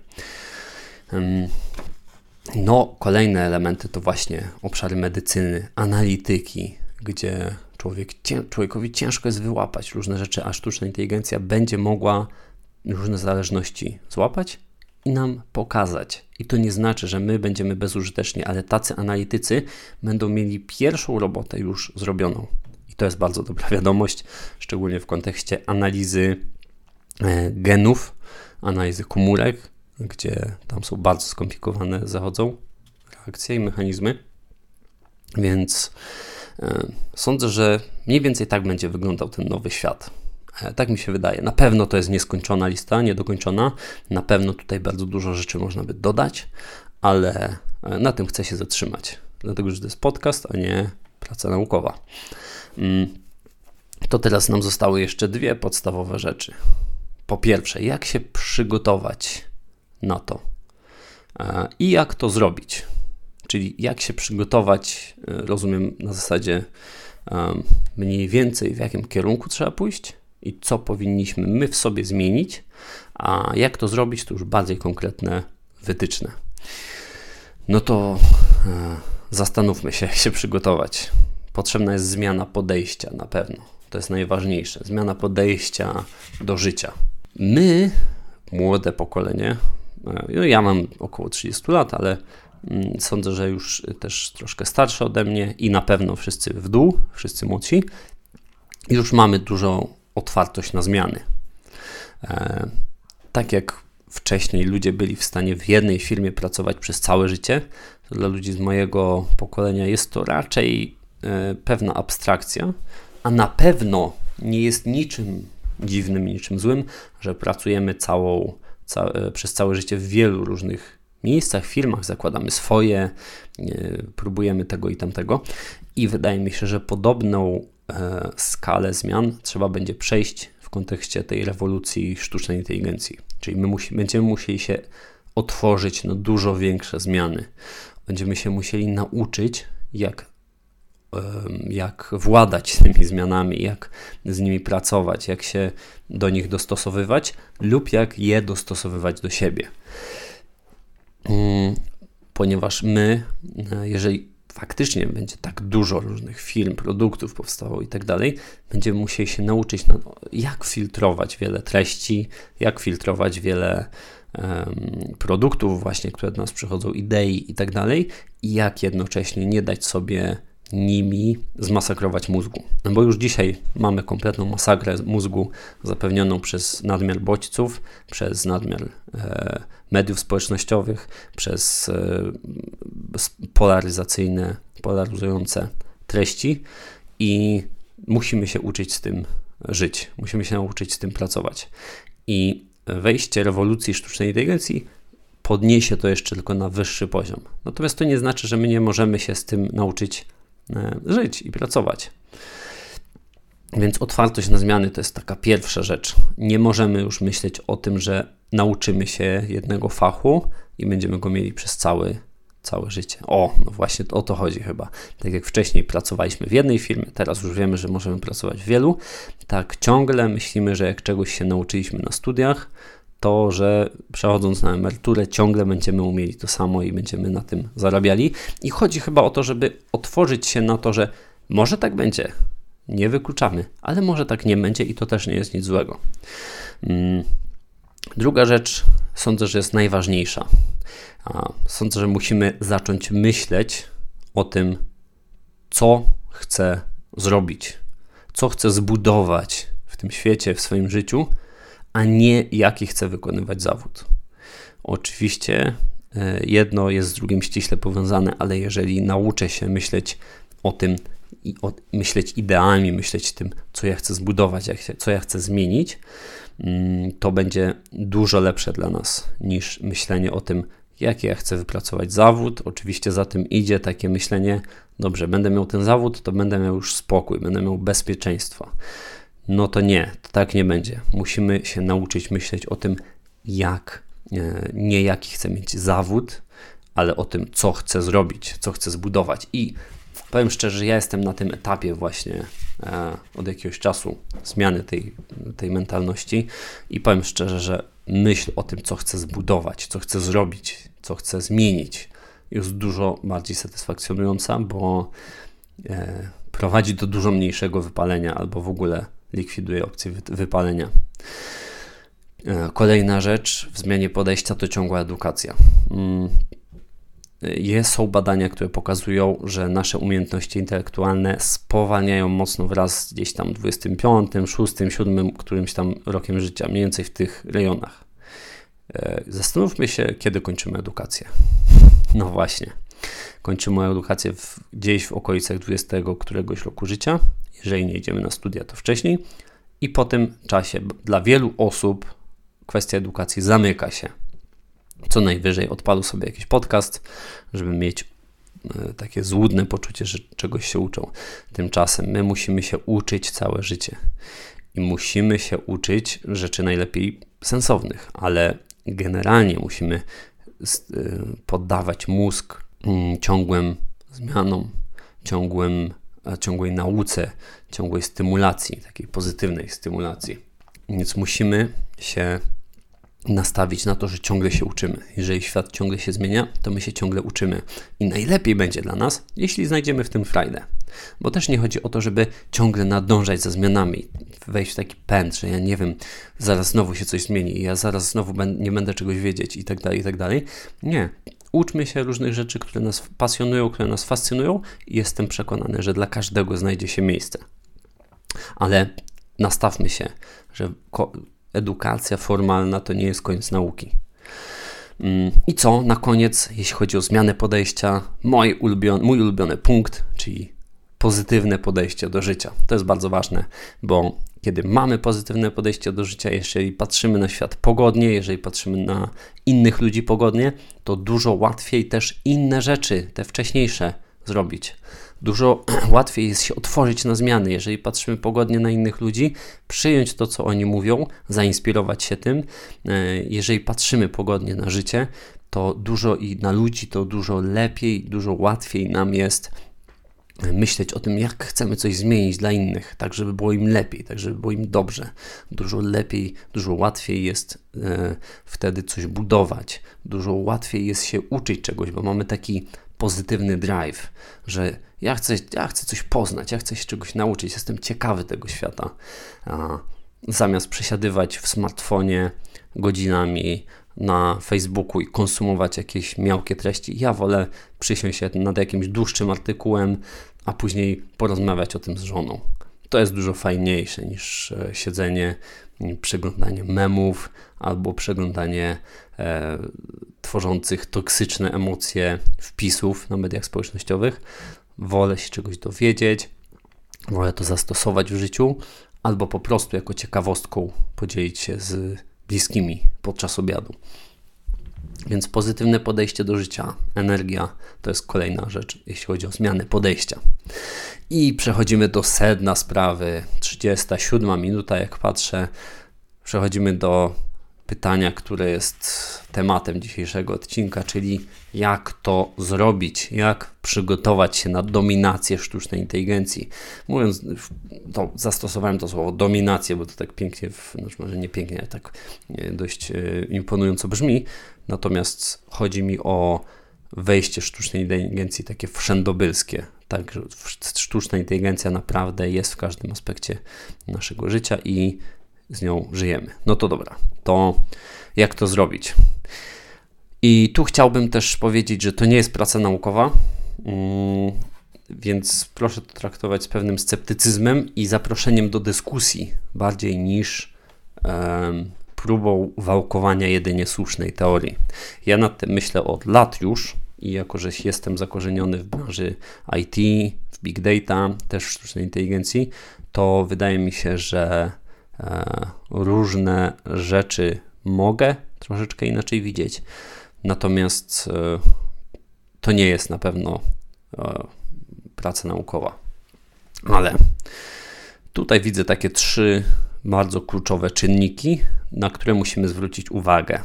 No, kolejne elementy to właśnie obszary medycyny, analityki, gdzie człowiek, człowiekowi ciężko jest wyłapać różne rzeczy, a sztuczna inteligencja będzie mogła różne zależności złapać i nam pokazać. I to nie znaczy, że my będziemy bezużyteczni, ale tacy analitycy będą mieli pierwszą robotę już zrobioną. I to jest bardzo dobra wiadomość, szczególnie w kontekście analizy e, genów, analizy komórek, gdzie tam są bardzo skomplikowane, zachodzą reakcje i mechanizmy. Więc sądzę, że mniej więcej tak będzie wyglądał ten nowy świat. E, tak mi się wydaje. Na pewno to jest nieskończona lista, niedokończona. Na pewno tutaj bardzo dużo rzeczy można by dodać, ale e, na tym chcę się zatrzymać. Dlatego, że to jest podcast, a nie praca naukowa. Mm, to teraz nam zostały jeszcze dwie podstawowe rzeczy. Po pierwsze, jak się przygotować na to. E, I jak to zrobić? Czyli jak się przygotować, e, rozumiem na zasadzie mniej więcej w jakim kierunku trzeba pójść i co powinniśmy my w sobie zmienić, a jak to zrobić, to już bardziej konkretne wytyczne. No to e, zastanówmy się, jak się przygotować. Potrzebna jest zmiana podejścia na pewno. To jest najważniejsze. Zmiana podejścia do życia. My, młode pokolenie, e, no ja mam około 30 lat, ale sądzę, że już też troszkę starsze ode mnie i na pewno wszyscy w dół, wszyscy młodsi, już mamy dużą otwartość na zmiany. E, tak jak wcześniej ludzie byli w stanie w jednej firmie pracować przez całe życie, to dla ludzi z mojego pokolenia jest to raczej e, pewna abstrakcja, a na pewno nie jest niczym dziwnym, niczym złym, że pracujemy całą, ca e, przez całe życie w wielu różnych miejscach, firmach, zakładamy swoje, próbujemy tego i tamtego. I wydaje mi się, że podobną e, skalę zmian trzeba będzie przejść w kontekście tej rewolucji sztucznej inteligencji. Czyli my musi, będziemy musieli się otworzyć na dużo większe zmiany. Będziemy się musieli nauczyć, jak jak władać tymi zmianami, jak z nimi pracować, jak się do nich dostosowywać lub jak je dostosowywać do siebie. Mm, ponieważ my, e, jeżeli faktycznie będzie tak dużo różnych firm, produktów powstało i tak dalej, będziemy musieli się nauczyć, jak filtrować wiele treści, jak filtrować wiele um, produktów, właśnie, które do nas przychodzą, idei i tak dalej, i jak jednocześnie nie dać sobie nimi zmasakrować mózgu. No bo już dzisiaj mamy kompletną masakrę mózgu zapewnioną przez nadmiar bodźców, przez nadmiar e, mediów społecznościowych, przez e, polaryzacyjne, polaryzujące treści i musimy się uczyć z tym żyć, musimy się nauczyć z tym pracować. I wejście rewolucji sztucznej inteligencji podniesie to jeszcze tylko na wyższy poziom. Natomiast to nie znaczy, że my nie możemy się z tym nauczyć żyć i pracować. Więc otwartość na zmiany to jest taka pierwsza rzecz. Nie możemy już myśleć o tym, że nauczymy się jednego fachu i będziemy go mieli przez cały, całe życie. O, no właśnie o to chodzi chyba. Tak jak wcześniej pracowaliśmy w jednej firmie, teraz już wiemy, że możemy pracować w wielu. Tak ciągle myślimy, że jak czegoś się nauczyliśmy na studiach, to, że przechodząc na emeryturę ciągle będziemy umieli to samo i będziemy na tym zarabiali. I chodzi chyba o to, żeby otworzyć się na to, że może tak będzie, nie wykluczamy, ale może tak nie będzie i to też nie jest nic złego. Mm. Druga rzecz, sądzę, że jest najważniejsza. Sądzę, że musimy zacząć myśleć o tym, co chcę zrobić, co chcę zbudować w tym świecie, w swoim życiu, a nie jaki chce wykonywać zawód. Oczywiście e, jedno jest z drugim ściśle powiązane, ale jeżeli nauczę się myśleć o tym, i o, myśleć idealnie, myśleć tym, co ja chcę zbudować, jak, co ja chcę zmienić, mm, to będzie dużo lepsze dla nas niż myślenie o tym, jaki ja chcę wypracować zawód. Oczywiście za tym idzie takie myślenie, dobrze, będę miał ten zawód, to będę miał już spokój, będę miał bezpieczeństwo no to nie, to tak nie będzie. Musimy się nauczyć myśleć o tym, jak, e, nie jaki chcę mieć zawód, ale o tym, co chcę zrobić, co chcę zbudować. I powiem szczerze, że ja jestem na tym etapie właśnie e, od jakiegoś czasu zmiany tej, tej mentalności i powiem szczerze, że myśl o tym, co chcę zbudować, co chcę zrobić, co chcę zmienić, jest dużo bardziej satysfakcjonująca, bo e, prowadzi do dużo mniejszego wypalenia albo w ogóle likwiduje opcję wypalenia. E, kolejna rzecz w zmianie podejścia to ciągła edukacja. Mm, jest, są badania, które pokazują, że nasze umiejętności intelektualne spowalniają mocno wraz gdzieś tam 25, 6, 7, którymś tam rokiem życia, mniej więcej w tych rejonach. E, zastanówmy się, kiedy kończymy edukację. No właśnie. Kończymy edukację w, gdzieś w okolicach 20 któregoś roku życia jeżeli nie idziemy na studia, to wcześniej. I po tym czasie dla wielu osób kwestia edukacji zamyka się. Co najwyżej odpalu sobie jakiś podcast, żeby mieć e, takie złudne poczucie, że czegoś się uczą. Tymczasem my musimy się uczyć całe życie i musimy się uczyć rzeczy najlepiej sensownych, ale generalnie musimy e, poddawać mózg ciągłym zmianom, ciągłym, ciągłej nauce, ciągłej stymulacji, takiej pozytywnej stymulacji. Więc musimy się nastawić na to, że ciągle się uczymy. Jeżeli świat ciągle się zmienia, to my się ciągle uczymy. I najlepiej będzie dla nas, jeśli znajdziemy w tym frajdę. Bo też nie chodzi o to, żeby ciągle nadążać za zmianami, wejść w taki pęd, że ja nie wiem, zaraz znowu się coś zmieni, ja zaraz znowu nie będę czegoś wiedzieć i tak dalej, i tak dalej. Nie. Uczmy się różnych rzeczy, które nas pasjonują, które nas fascynują i jestem przekonany, że dla każdego znajdzie się miejsce. Ale nastawmy się, że edukacja formalna to nie jest koniec nauki. Mm, I co na koniec, jeśli chodzi o zmianę podejścia, mój ulubiony, mój ulubiony punkt, czyli pozytywne podejście do życia. To jest bardzo ważne, bo kiedy mamy pozytywne podejście do życia, jeżeli patrzymy na świat pogodnie, jeżeli patrzymy na innych ludzi pogodnie, to dużo łatwiej też inne rzeczy, te wcześniejsze, zrobić. Dużo łatwiej jest się otworzyć na zmiany, jeżeli patrzymy pogodnie na innych ludzi, przyjąć to, co oni mówią, zainspirować się tym. E, jeżeli patrzymy pogodnie na życie, to dużo i na ludzi, to dużo lepiej, dużo łatwiej nam jest myśleć o tym, jak chcemy coś zmienić dla innych, tak żeby było im lepiej, tak żeby było im dobrze. Dużo lepiej, dużo łatwiej jest e, wtedy coś budować, dużo łatwiej jest się uczyć czegoś, bo mamy taki pozytywny drive, że ja chcę, ja chcę coś poznać, ja chcę się czegoś nauczyć, jestem ciekawy tego świata. A, zamiast przesiadywać w smartfonie godzinami na Facebooku i konsumować jakieś miałkie treści, ja wolę przysiąść się nad jakimś dłuższym artykułem, a później porozmawiać o tym z żoną. To jest dużo fajniejsze niż e, siedzenie, przeglądanie memów albo przeglądanie e, tworzących toksyczne emocje wpisów na mediach społecznościowych. Wolę się czegoś dowiedzieć, wolę to zastosować w życiu, albo po prostu jako ciekawostką podzielić się z bliskimi podczas obiadu. Więc pozytywne podejście do życia, energia to jest kolejna rzecz, jeśli chodzi o zmianę podejścia. I przechodzimy do sedna sprawy. 37 minuta, jak patrzę. Przechodzimy do pytania, które jest tematem dzisiejszego odcinka, czyli jak to zrobić, jak przygotować się na dominację sztucznej inteligencji. Mówiąc, to zastosowałem to słowo dominację, bo to tak pięknie, znaczy może nie pięknie, ale tak e, dość e, imponująco brzmi. Natomiast chodzi mi o wejście sztucznej inteligencji takie wszędobylskie. Tak, sztuczna inteligencja naprawdę jest w każdym aspekcie naszego życia i z nią żyjemy. No to dobra, to jak to zrobić? I tu chciałbym też powiedzieć, że to nie jest praca naukowa, mm, więc proszę to traktować z pewnym sceptycyzmem i zaproszeniem do dyskusji bardziej niż próbą wałkowania jedynie słusznej teorii. Ja nad tym myślę od lat już i jako, że jestem zakorzeniony w branży IT, w big data, też w sztucznej inteligencji, to wydaje mi się, że różne rzeczy mogę troszeczkę inaczej widzieć. Natomiast e, to nie jest na pewno e, praca naukowa. Ale tutaj widzę takie trzy bardzo kluczowe czynniki, na które musimy zwrócić uwagę,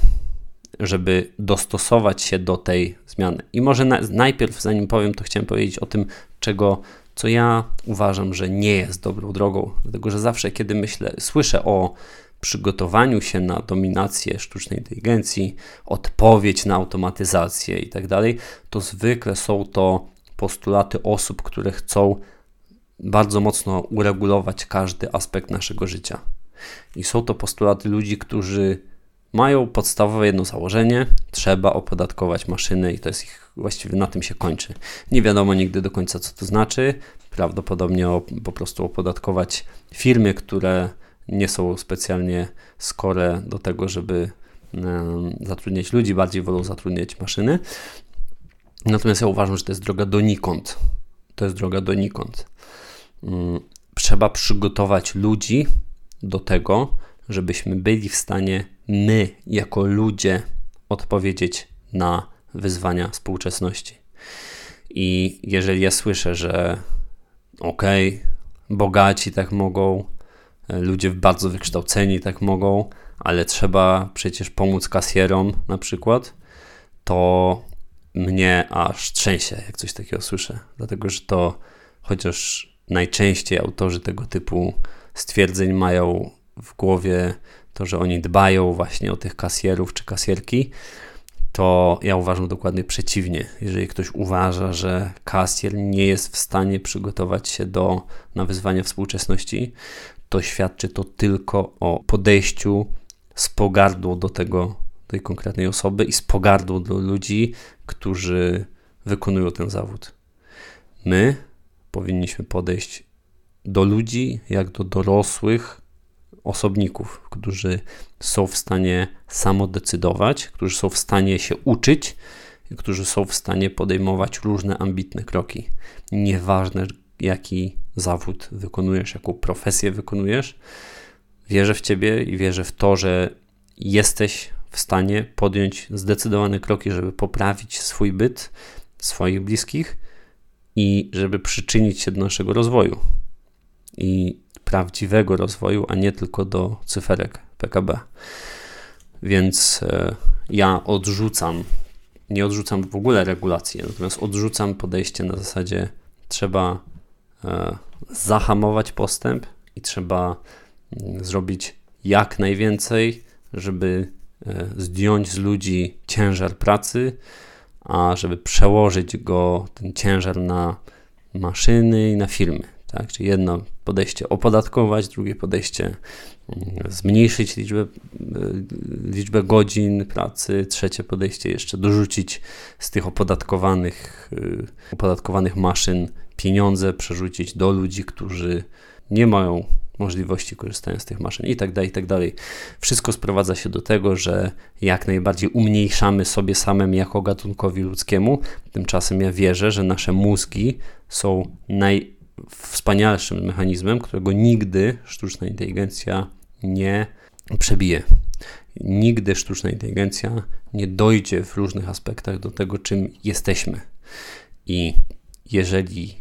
żeby dostosować się do tej zmiany. I może na, najpierw, zanim powiem, to chciałem powiedzieć o tym, czego co ja uważam, że nie jest dobrą drogą, dlatego że zawsze, kiedy myślę, słyszę o przygotowaniu się na dominację sztucznej inteligencji, odpowiedź na automatyzację i tak dalej, to zwykle są to postulaty osób, które chcą bardzo mocno uregulować każdy aspekt naszego życia. I są to postulaty ludzi, którzy mają podstawowe jedno założenie: trzeba opodatkować maszyny, i to jest ich właściwie na tym się kończy. Nie wiadomo nigdy do końca, co to znaczy. Prawdopodobnie po prostu opodatkować firmy, które nie są specjalnie skore do tego, żeby zatrudniać ludzi, bardziej wolą zatrudniać maszyny. Natomiast ja uważam, że to jest droga donikąd. To jest droga donikąd. Mm, trzeba przygotować ludzi do tego, żebyśmy byli w stanie my, jako ludzie, odpowiedzieć na wyzwania współczesności. I jeżeli ja słyszę, że okej, okay, bogaci tak mogą, ludzie bardzo wykształceni tak mogą, ale trzeba przecież pomóc kasjerom na przykład, to mnie aż trzęsie, jak coś takiego słyszę, dlatego że to chociaż najczęściej autorzy tego typu stwierdzeń mają w głowie to, że oni dbają właśnie o tych kasjerów czy kasjerki, to ja uważam dokładnie przeciwnie. Jeżeli ktoś uważa, że kasjer nie jest w stanie przygotować się do, na wyzwania współczesności, to świadczy to tylko o podejściu z pogardą do tego, tej konkretnej osoby i z pogardą do ludzi, którzy wykonują ten zawód. My powinniśmy podejść do ludzi jak do dorosłych osobników, którzy są w stanie samodecydować, którzy są w stanie się uczyć, którzy są w stanie podejmować różne ambitne kroki. Nieważne, jaki zawód wykonujesz, jaką profesję wykonujesz, wierzę w ciebie i wierzę w to, że jesteś w stanie podjąć zdecydowane kroki, żeby poprawić swój byt, swoich bliskich i żeby przyczynić się do naszego rozwoju. I prawdziwego rozwoju, a nie tylko do cyferek PKB. Więc e, ja odrzucam, nie odrzucam w ogóle regulacji, natomiast odrzucam podejście na zasadzie trzeba e, zahamować postęp i trzeba mm, zrobić jak najwięcej, żeby e, zdjąć z ludzi ciężar pracy, a żeby przełożyć go, ten ciężar na maszyny i na firmy. Tak? Czyli jedno podejście opodatkować, drugie podejście mm, zmniejszyć liczbę, e, liczbę godzin pracy, trzecie podejście jeszcze dorzucić z tych opodatkowanych, e, opodatkowanych maszyn pieniądze, przerzucić do ludzi, którzy nie mają możliwości korzystania z tych maszyn i tak dalej, i tak dalej. Wszystko sprowadza się do tego, że jak najbardziej umniejszamy sobie samym jako gatunkowi ludzkiemu. Tymczasem ja wierzę, że nasze mózgi są naj wspanialszym mechanizmem, którego nigdy sztuczna inteligencja nie przebije. Nigdy sztuczna inteligencja nie dojdzie w różnych aspektach do tego, czym jesteśmy. I jeżeli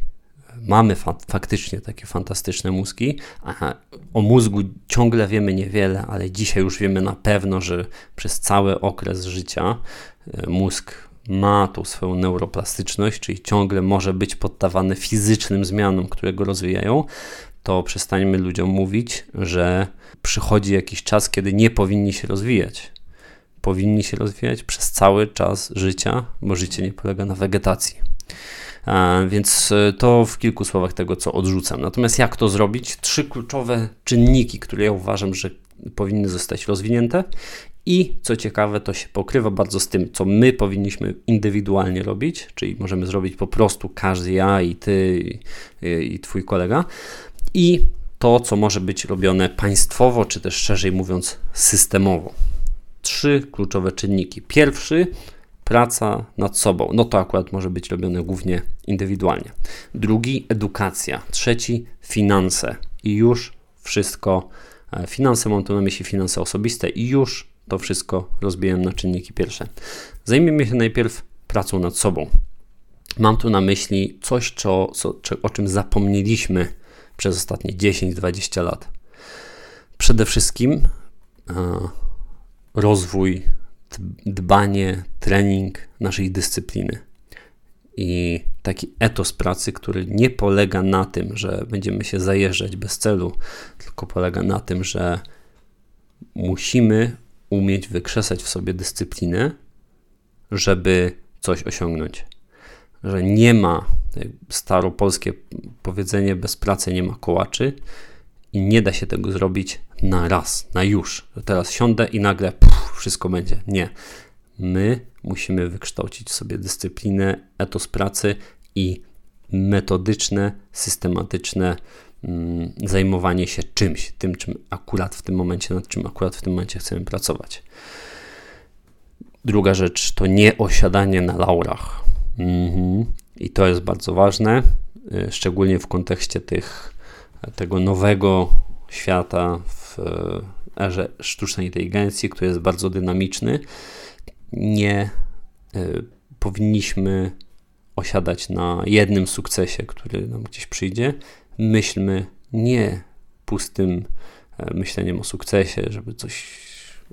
mamy fa faktycznie takie fantastyczne mózgi, a o mózgu ciągle wiemy niewiele, ale dzisiaj już wiemy na pewno, że przez cały okres życia e, mózg ma tą swoją neuroplastyczność, czyli ciągle może być poddawany fizycznym zmianom, które go rozwijają, to przestańmy ludziom mówić, że przychodzi jakiś czas, kiedy nie powinni się rozwijać. Powinni się rozwijać przez cały czas życia, bo życie nie polega na wegetacji. Więc e, to w kilku słowach tego, co odrzucam. Natomiast jak to zrobić? Trzy kluczowe czynniki, które ja uważam, że powinny zostać rozwinięte i co ciekawe, to się pokrywa bardzo z tym, co my powinniśmy indywidualnie robić, czyli możemy zrobić po prostu każdy ja i ty i, i twój kolega. I to, co może być robione państwowo, czy też szerzej mówiąc systemowo. Trzy kluczowe czynniki. Pierwszy praca nad sobą. No to akurat może być robione głównie indywidualnie. Drugi edukacja. Trzeci finanse. I już wszystko. E, finanse mam tu na myśli finanse osobiste i już to wszystko rozbiłem na czynniki pierwsze. Zajmijmy się najpierw pracą nad sobą. Mam tu na myśli coś, co, co, o czym zapomnieliśmy przez ostatnie 10-20 lat. Przede wszystkim e, rozwój, dbanie, trening naszej dyscypliny. I taki etos pracy, który nie polega na tym, że będziemy się zajeżdżać bez celu, tylko polega na tym, że musimy umieć wykrzesać w sobie dyscyplinę, żeby coś osiągnąć. Że nie ma, staropolskie powiedzenie, bez pracy nie ma kołaczy i nie da się tego zrobić na raz, na już. Że teraz siądę i nagle wszystko będzie. Nie. My musimy wykształcić w sobie dyscyplinę, etos pracy i metodyczne, systematyczne zajmowanie się czymś, tym, czym akurat w tym momencie, nad czym akurat w tym momencie chcemy pracować. Druga rzecz to nie osiadanie na laurach. Mhm. I to jest bardzo ważne, y, szczególnie w kontekście tych, tego nowego świata w y, erze sztucznej inteligencji, który jest bardzo dynamiczny. Nie y, powinniśmy osiadać na jednym sukcesie, który nam gdzieś przyjdzie, myślmy nie pustym e, myśleniem o sukcesie, żeby coś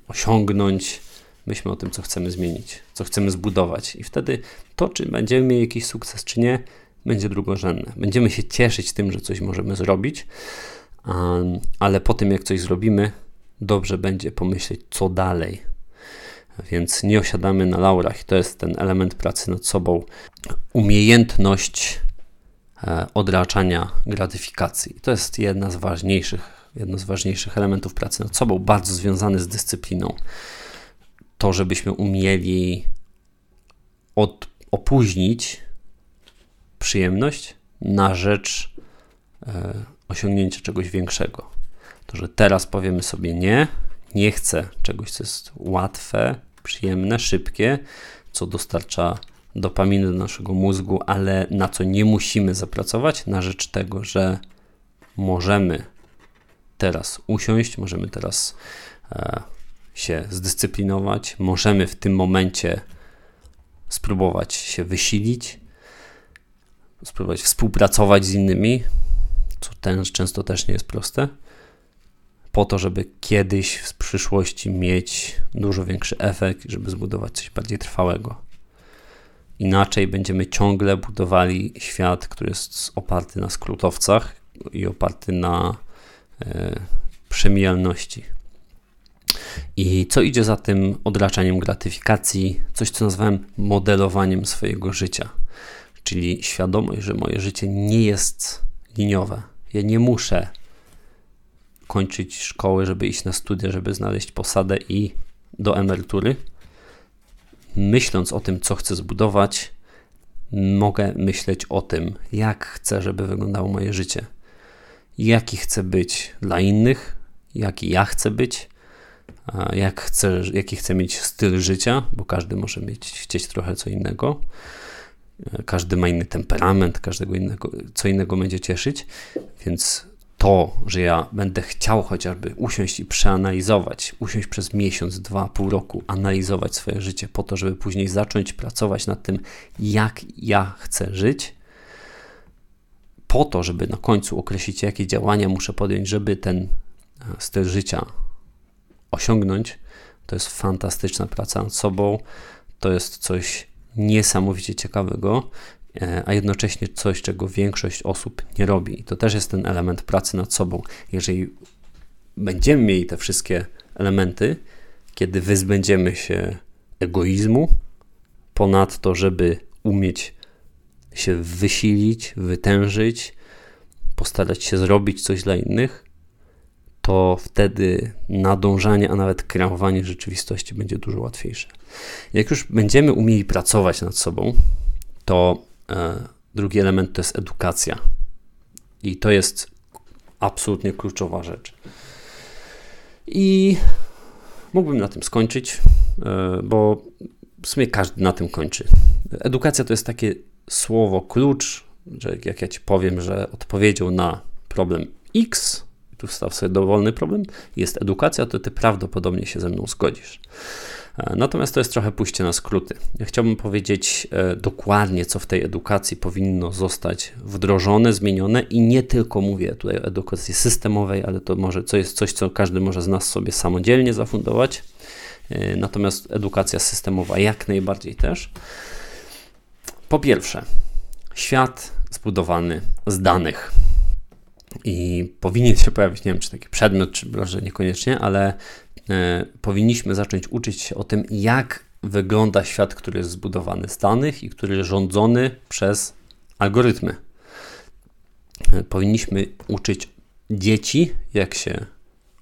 osiągnąć, Myślmy o tym, co chcemy zmienić, co chcemy zbudować. I wtedy to, czy będziemy mieli jakiś sukces, czy nie, będzie drugorzędne. Będziemy się cieszyć tym, że coś możemy zrobić, ale po tym, jak coś zrobimy, dobrze będzie pomyśleć, co dalej. Więc nie osiadamy na laurach. To jest ten element pracy nad sobą. Umiejętność odraczania gratyfikacji. To jest jedna z ważniejszych, jedno z ważniejszych elementów pracy nad sobą, bardzo związany z dyscypliną. To, żebyśmy umieli od, opóźnić przyjemność na rzecz e, osiągnięcia czegoś większego. To, że teraz powiemy sobie nie, nie chcę czegoś, co jest łatwe, przyjemne, szybkie, co dostarcza dopaminy do naszego mózgu, ale na co nie musimy zapracować, na rzecz tego, że możemy teraz usiąść, możemy teraz e, się zdyscyplinować, możemy w tym momencie spróbować się wysilić, spróbować współpracować z innymi, co ten, często też nie jest proste, po to, żeby kiedyś w przyszłości mieć dużo większy efekt, żeby zbudować coś bardziej trwałego. Inaczej będziemy ciągle budowali świat, który jest oparty na skrótowcach i oparty na e, przemijalności. I co idzie za tym odraczaniem gratyfikacji? Coś, co nazwałem modelowaniem swojego życia czyli świadomość, że moje życie nie jest liniowe. Ja nie muszę kończyć szkoły, żeby iść na studia, żeby znaleźć posadę i do emerytury. Myśląc o tym, co chcę zbudować, mogę myśleć o tym, jak chcę, żeby wyglądało moje życie. Jaki chcę być dla innych, jaki ja chcę być, jak chcę, jaki chcę mieć styl życia, bo każdy może mieć, chcieć trochę co innego każdy ma inny temperament, każdego innego, co innego będzie cieszyć, więc to, że ja będę chciał chociażby usiąść i przeanalizować, usiąść przez miesiąc, dwa, pół roku, analizować swoje życie po to, żeby później zacząć pracować nad tym, jak ja chcę żyć, po to, żeby na końcu określić, jakie działania muszę podjąć, żeby ten e, styl życia osiągnąć, to jest fantastyczna praca nad sobą, to jest coś niesamowicie ciekawego, a jednocześnie coś, czego większość osób nie robi. I to też jest ten element pracy nad sobą. Jeżeli będziemy mieli te wszystkie elementy, kiedy wyzbędziemy się egoizmu, ponadto, żeby umieć się wysilić, wytężyć, postarać się zrobić coś dla innych, to wtedy nadążanie, a nawet kreowanie rzeczywistości będzie dużo łatwiejsze. Jak już będziemy umieli pracować nad sobą, to e, drugi element to jest edukacja. I to jest absolutnie kluczowa rzecz. I mógłbym na tym skończyć, e, bo w sumie każdy na tym kończy. Edukacja to jest takie słowo klucz, że jak ja ci powiem, że odpowiedzią na problem X tu wstaw sobie dowolny problem, jest edukacja, to ty prawdopodobnie się ze mną zgodzisz. E, natomiast to jest trochę pójście na skróty. Chciałbym powiedzieć e, dokładnie, co w tej edukacji powinno zostać wdrożone, zmienione i nie tylko mówię tutaj o edukacji systemowej, ale to może co jest coś, co każdy może z nas sobie samodzielnie zafundować. E, natomiast edukacja systemowa jak najbardziej też. Po pierwsze, świat zbudowany z danych i powinien się pojawić, nie wiem czy taki przedmiot, czy może niekoniecznie, ale powinniśmy zacząć uczyć się o tym, jak wygląda świat, który jest zbudowany z danych i który jest rządzony przez algorytmy. E, powinniśmy uczyć dzieci, jak się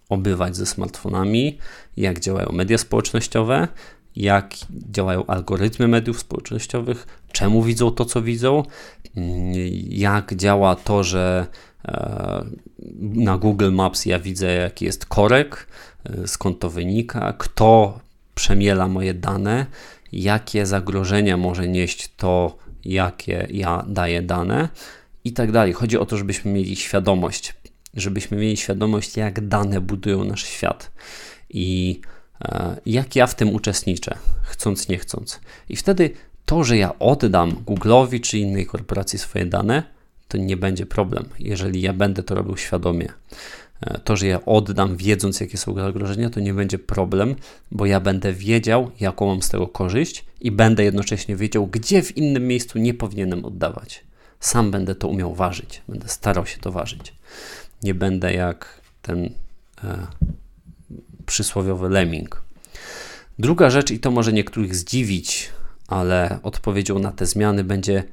obywać ze smartfonami, jak działają media społecznościowe, jak działają algorytmy mediów społecznościowych, czemu widzą to, co widzą, mm, jak działa to, że E, na Google Maps ja widzę, jaki jest korek, e, skąd to wynika, kto przemiela moje dane, jakie zagrożenia może nieść to, jakie ja daję dane i tak dalej. Chodzi o to, żebyśmy mieli świadomość, żebyśmy mieli świadomość, jak dane budują nasz świat i e, jak ja w tym uczestniczę, chcąc, nie chcąc. I wtedy to, że ja oddam Google'owi czy innej korporacji swoje dane, to nie będzie problem, jeżeli ja będę to robił świadomie. To, że ja oddam, wiedząc, jakie są zagrożenia, to nie będzie problem, bo ja będę wiedział, jaką mam z tego korzyść i będę jednocześnie wiedział, gdzie w innym miejscu nie powinienem oddawać. Sam będę to umiał ważyć, będę starał się to ważyć. Nie będę jak ten e, przysłowiowy lemming. Druga rzecz, i to może niektórych zdziwić, ale odpowiedzią na te zmiany będzie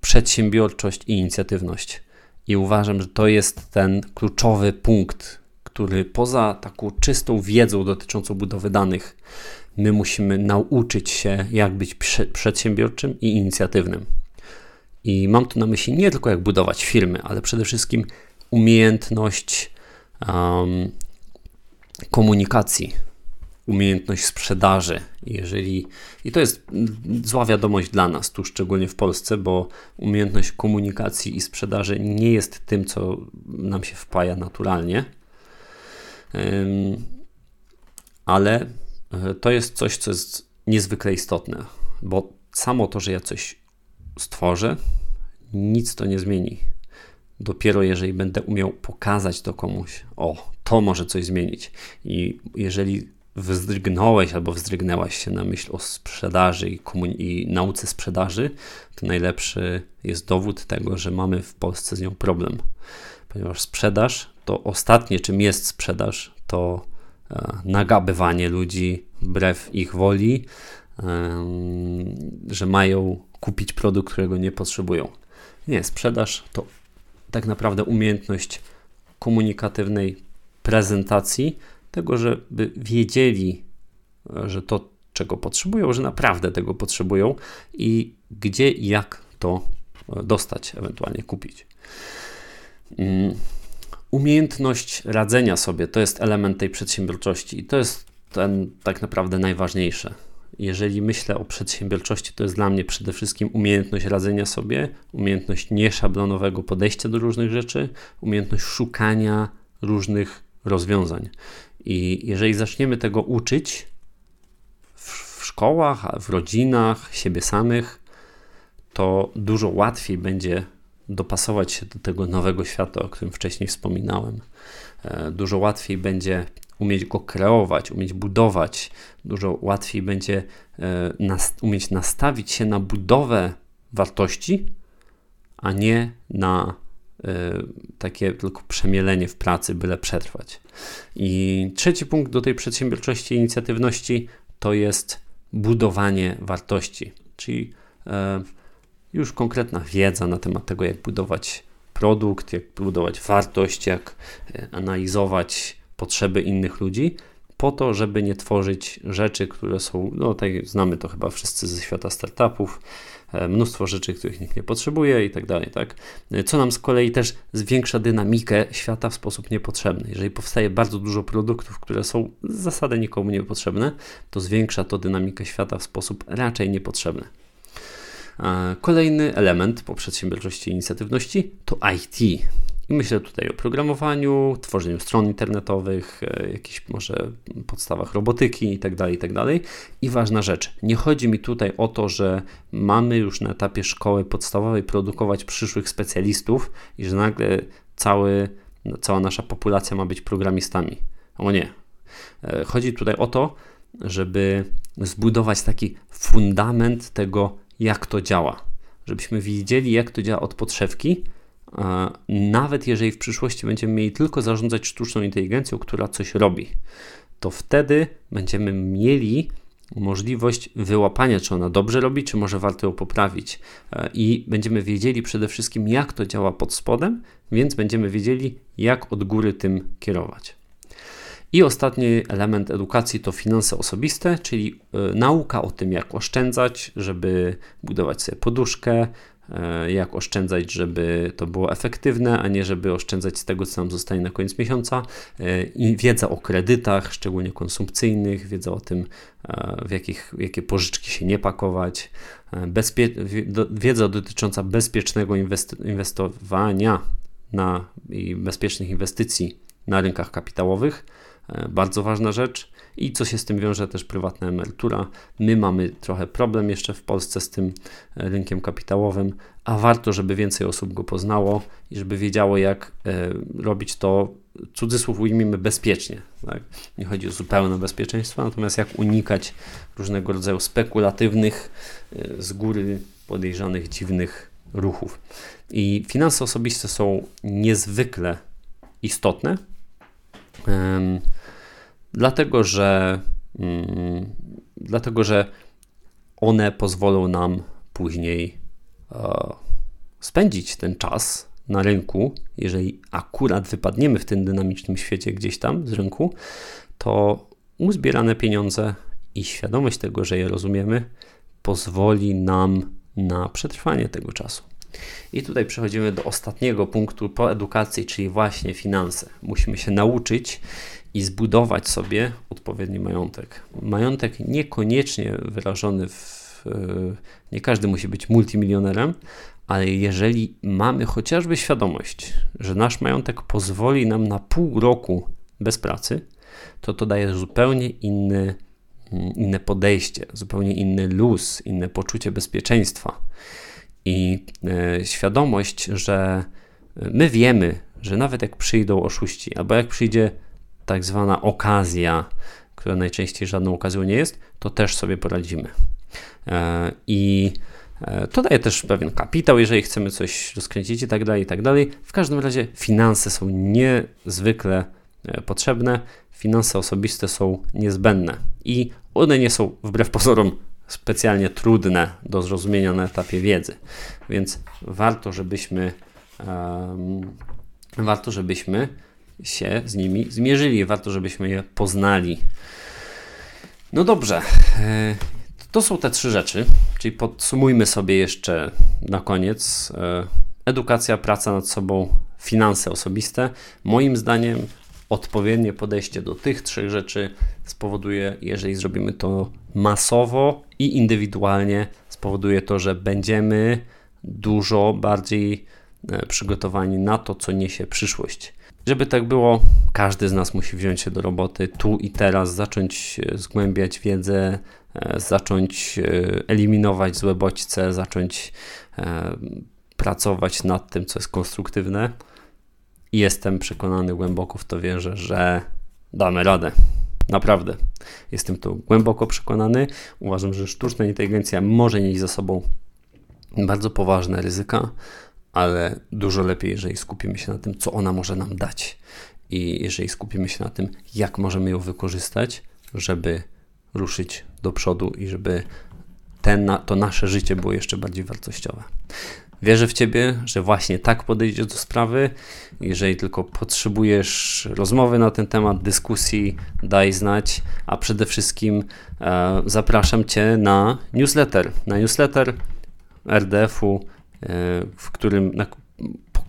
przedsiębiorczość i inicjatywność. I uważam, że to jest ten kluczowy punkt, który poza taką czystą wiedzą dotyczącą budowy danych, my musimy nauczyć się, jak być przedsiębiorczym i inicjatywnym. I mam tu na myśli nie tylko jak budować firmy, ale przede wszystkim umiejętność um, komunikacji, umiejętność sprzedaży. Jeżeli, I to jest zła wiadomość dla nas, tu szczególnie w Polsce, bo umiejętność komunikacji i sprzedaży nie jest tym, co nam się wpaja naturalnie. Ale e, to jest coś, co jest niezwykle istotne, bo samo to, że ja coś stworzę, nic to nie zmieni. Dopiero jeżeli będę umiał pokazać to komuś, o, to może coś zmienić. I jeżeli wzdrygnąłeś albo wzdrygnęłaś się na myśl o sprzedaży i, i nauce sprzedaży, to najlepszy jest dowód tego, że mamy w Polsce z nią problem. Ponieważ sprzedaż to ostatnie, czym jest sprzedaż, to e, nagabywanie ludzi wbrew ich woli, e, że mają kupić produkt, którego nie potrzebują. Nie, sprzedaż to tak naprawdę umiejętność komunikatywnej prezentacji, tego, żeby wiedzieli, że to, czego potrzebują, że naprawdę tego potrzebują i gdzie i jak to dostać, ewentualnie kupić. Mm, umiejętność radzenia sobie to jest element tej przedsiębiorczości i to jest ten tak naprawdę najważniejsze. Jeżeli myślę o przedsiębiorczości, to jest dla mnie przede wszystkim umiejętność radzenia sobie, umiejętność nieszablonowego podejścia do różnych rzeczy, umiejętność szukania różnych rozwiązań. I jeżeli zaczniemy tego uczyć w, w szkołach, w rodzinach, siebie samych, to dużo łatwiej będzie dopasować się do tego nowego świata, o którym wcześniej wspominałem. E, dużo łatwiej będzie umieć go kreować, umieć budować, dużo łatwiej będzie e, nas, umieć nastawić się na budowę wartości, a nie na takie tylko przemielenie w pracy, byle przetrwać. I trzeci punkt do tej przedsiębiorczości i inicjatywności to jest budowanie wartości, czyli y, już konkretna wiedza na temat tego, jak budować produkt, jak budować wartość, jak y, analizować potrzeby innych ludzi, po to, żeby nie tworzyć rzeczy, które są, no tak znamy to chyba wszyscy ze świata startupów, mnóstwo rzeczy, których nikt nie potrzebuje i tak dalej, tak? Co nam z kolei też zwiększa dynamikę świata w sposób niepotrzebny. Jeżeli powstaje bardzo dużo produktów, które są z zasady nikomu niepotrzebne, to zwiększa to dynamikę świata w sposób raczej niepotrzebny. Kolejny element po przedsiębiorczości i inicjatywności to IT. I myślę tutaj o programowaniu, tworzeniu stron internetowych, e, jakichś może podstawach robotyki itd., tak itd. Tak I ważna rzecz, nie chodzi mi tutaj o to, że mamy już na etapie szkoły podstawowej produkować przyszłych specjalistów i że nagle cały, cała nasza populacja ma być programistami. O nie. E, chodzi tutaj o to, żeby zbudować taki fundament tego, jak to działa. Żebyśmy widzieli, jak to działa od podszewki, nawet jeżeli w przyszłości będziemy mieli tylko zarządzać sztuczną inteligencją, która coś robi, to wtedy będziemy mieli możliwość wyłapania, czy ona dobrze robi, czy może warto ją poprawić. E, I będziemy wiedzieli przede wszystkim, jak to działa pod spodem, więc będziemy wiedzieli, jak od góry tym kierować. I ostatni element edukacji to finanse osobiste, czyli y, nauka o tym, jak oszczędzać, żeby budować sobie poduszkę, E, jak oszczędzać, żeby to było efektywne, a nie żeby oszczędzać z tego, co nam zostanie na koniec miesiąca. E, I wiedza o kredytach, szczególnie konsumpcyjnych, wiedza o tym, e, w, jakich, jakie pożyczki się nie pakować, bezpie wiedza dotycząca bezpiecznego inwestowania na, i bezpiecznych inwestycji na rynkach kapitałowych, e, bardzo ważna rzecz. I co się z tym wiąże, też prywatna emerytura. My mamy trochę problem jeszcze w Polsce z tym e, rynkiem kapitałowym, a warto, żeby więcej osób go poznało i żeby wiedziało, jak e, robić to, cudzysłów ujmijmy, bezpiecznie. Tak? Nie chodzi o zupełne bezpieczeństwo, natomiast jak unikać różnego rodzaju spekulatywnych, e, z góry podejrzanych, dziwnych ruchów. I finanse osobiste są niezwykle istotne, dlatego że, mm, dlatego że one pozwolą nam później e, spędzić ten czas na rynku, jeżeli akurat wypadniemy w tym dynamicznym świecie gdzieś tam z rynku, to uzbierane pieniądze i świadomość tego, że je rozumiemy, pozwoli nam na przetrwanie tego czasu. I tutaj przechodzimy do ostatniego punktu po edukacji, czyli właśnie finanse. Musimy się nauczyć i zbudować sobie odpowiedni majątek. Majątek niekoniecznie wyrażony w. E, nie każdy musi być multimilionerem, ale jeżeli mamy chociażby świadomość, że nasz majątek pozwoli nam na pół roku bez pracy, to to daje zupełnie inny, mm, inne podejście, zupełnie inny luz, inne poczucie bezpieczeństwa i e, świadomość, że my wiemy, że nawet jak przyjdą oszuści, albo jak przyjdzie tak zwana okazja, która najczęściej żadną okazją nie jest, to też sobie poradzimy. E, I e, to daje też pewien kapitał, jeżeli chcemy coś rozkręcić i tak dalej, i tak dalej. W każdym razie finanse są niezwykle potrzebne, finanse osobiste są niezbędne i one nie są wbrew pozorom specjalnie trudne do zrozumienia na etapie wiedzy. Więc warto, żebyśmy um, warto, żebyśmy się z nimi zmierzyli, warto, żebyśmy je poznali. No dobrze, e, to są te trzy rzeczy, czyli podsumujmy sobie jeszcze na koniec. E, edukacja, praca nad sobą, finanse osobiste. Moim zdaniem odpowiednie podejście do tych trzech rzeczy spowoduje, jeżeli zrobimy to masowo i indywidualnie, spowoduje to, że będziemy dużo bardziej e, przygotowani na to, co niesie przyszłość. Żeby tak było, każdy z nas musi wziąć się do roboty tu i teraz, zacząć e, zgłębiać wiedzę, e, zacząć eliminować złe bodźce, zacząć pracować nad tym, co jest konstruktywne jestem przekonany, głęboko w to wierzę, że damy radę. Naprawdę. Jestem to głęboko przekonany. Uważam, że sztuczna inteligencja może nieść za sobą bardzo poważne ryzyka, ale dużo lepiej, jeżeli skupimy się na tym, co ona może nam dać. I jeżeli skupimy się na tym, jak możemy ją wykorzystać, żeby ruszyć do przodu i żeby ten, to nasze życie było jeszcze bardziej wartościowe. Wierzę w Ciebie, że właśnie tak podejdziesz do sprawy. Jeżeli tylko potrzebujesz rozmowy na ten temat, dyskusji, daj znać, a przede wszystkim e, zapraszam Cię na newsletter. Na newsletter RDF-u, w którym, na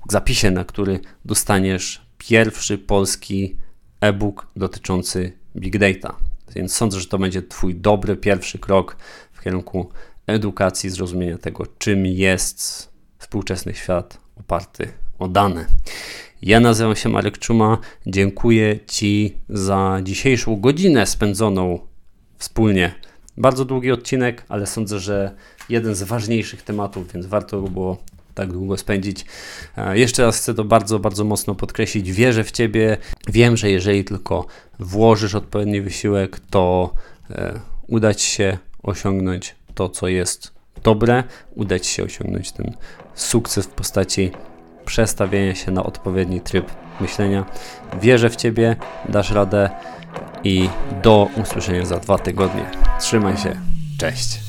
zapisie, na który dostaniesz pierwszy polski e-book dotyczący Big Data. Więc sądzę, że to będzie Twój dobry pierwszy krok w kierunku edukacji, zrozumienia tego, czym jest współczesny świat oparty o dane. Ja nazywam się Marek Czuma. Dziękuję Ci za dzisiejszą godzinę spędzoną wspólnie. Bardzo długi odcinek, ale sądzę, że jeden z ważniejszych tematów, więc warto było tak długo spędzić. E, jeszcze raz chcę to bardzo, bardzo mocno podkreślić. Wierzę w Ciebie. Wiem, że jeżeli tylko włożysz odpowiedni wysiłek, to e, uda Ci się osiągnąć to, co jest dobre, uda Ci się osiągnąć ten sukces w postaci przestawienia się na odpowiedni tryb myślenia. Wierzę w Ciebie, dasz radę i do usłyszenia za dwa tygodnie. Trzymaj się, cześć.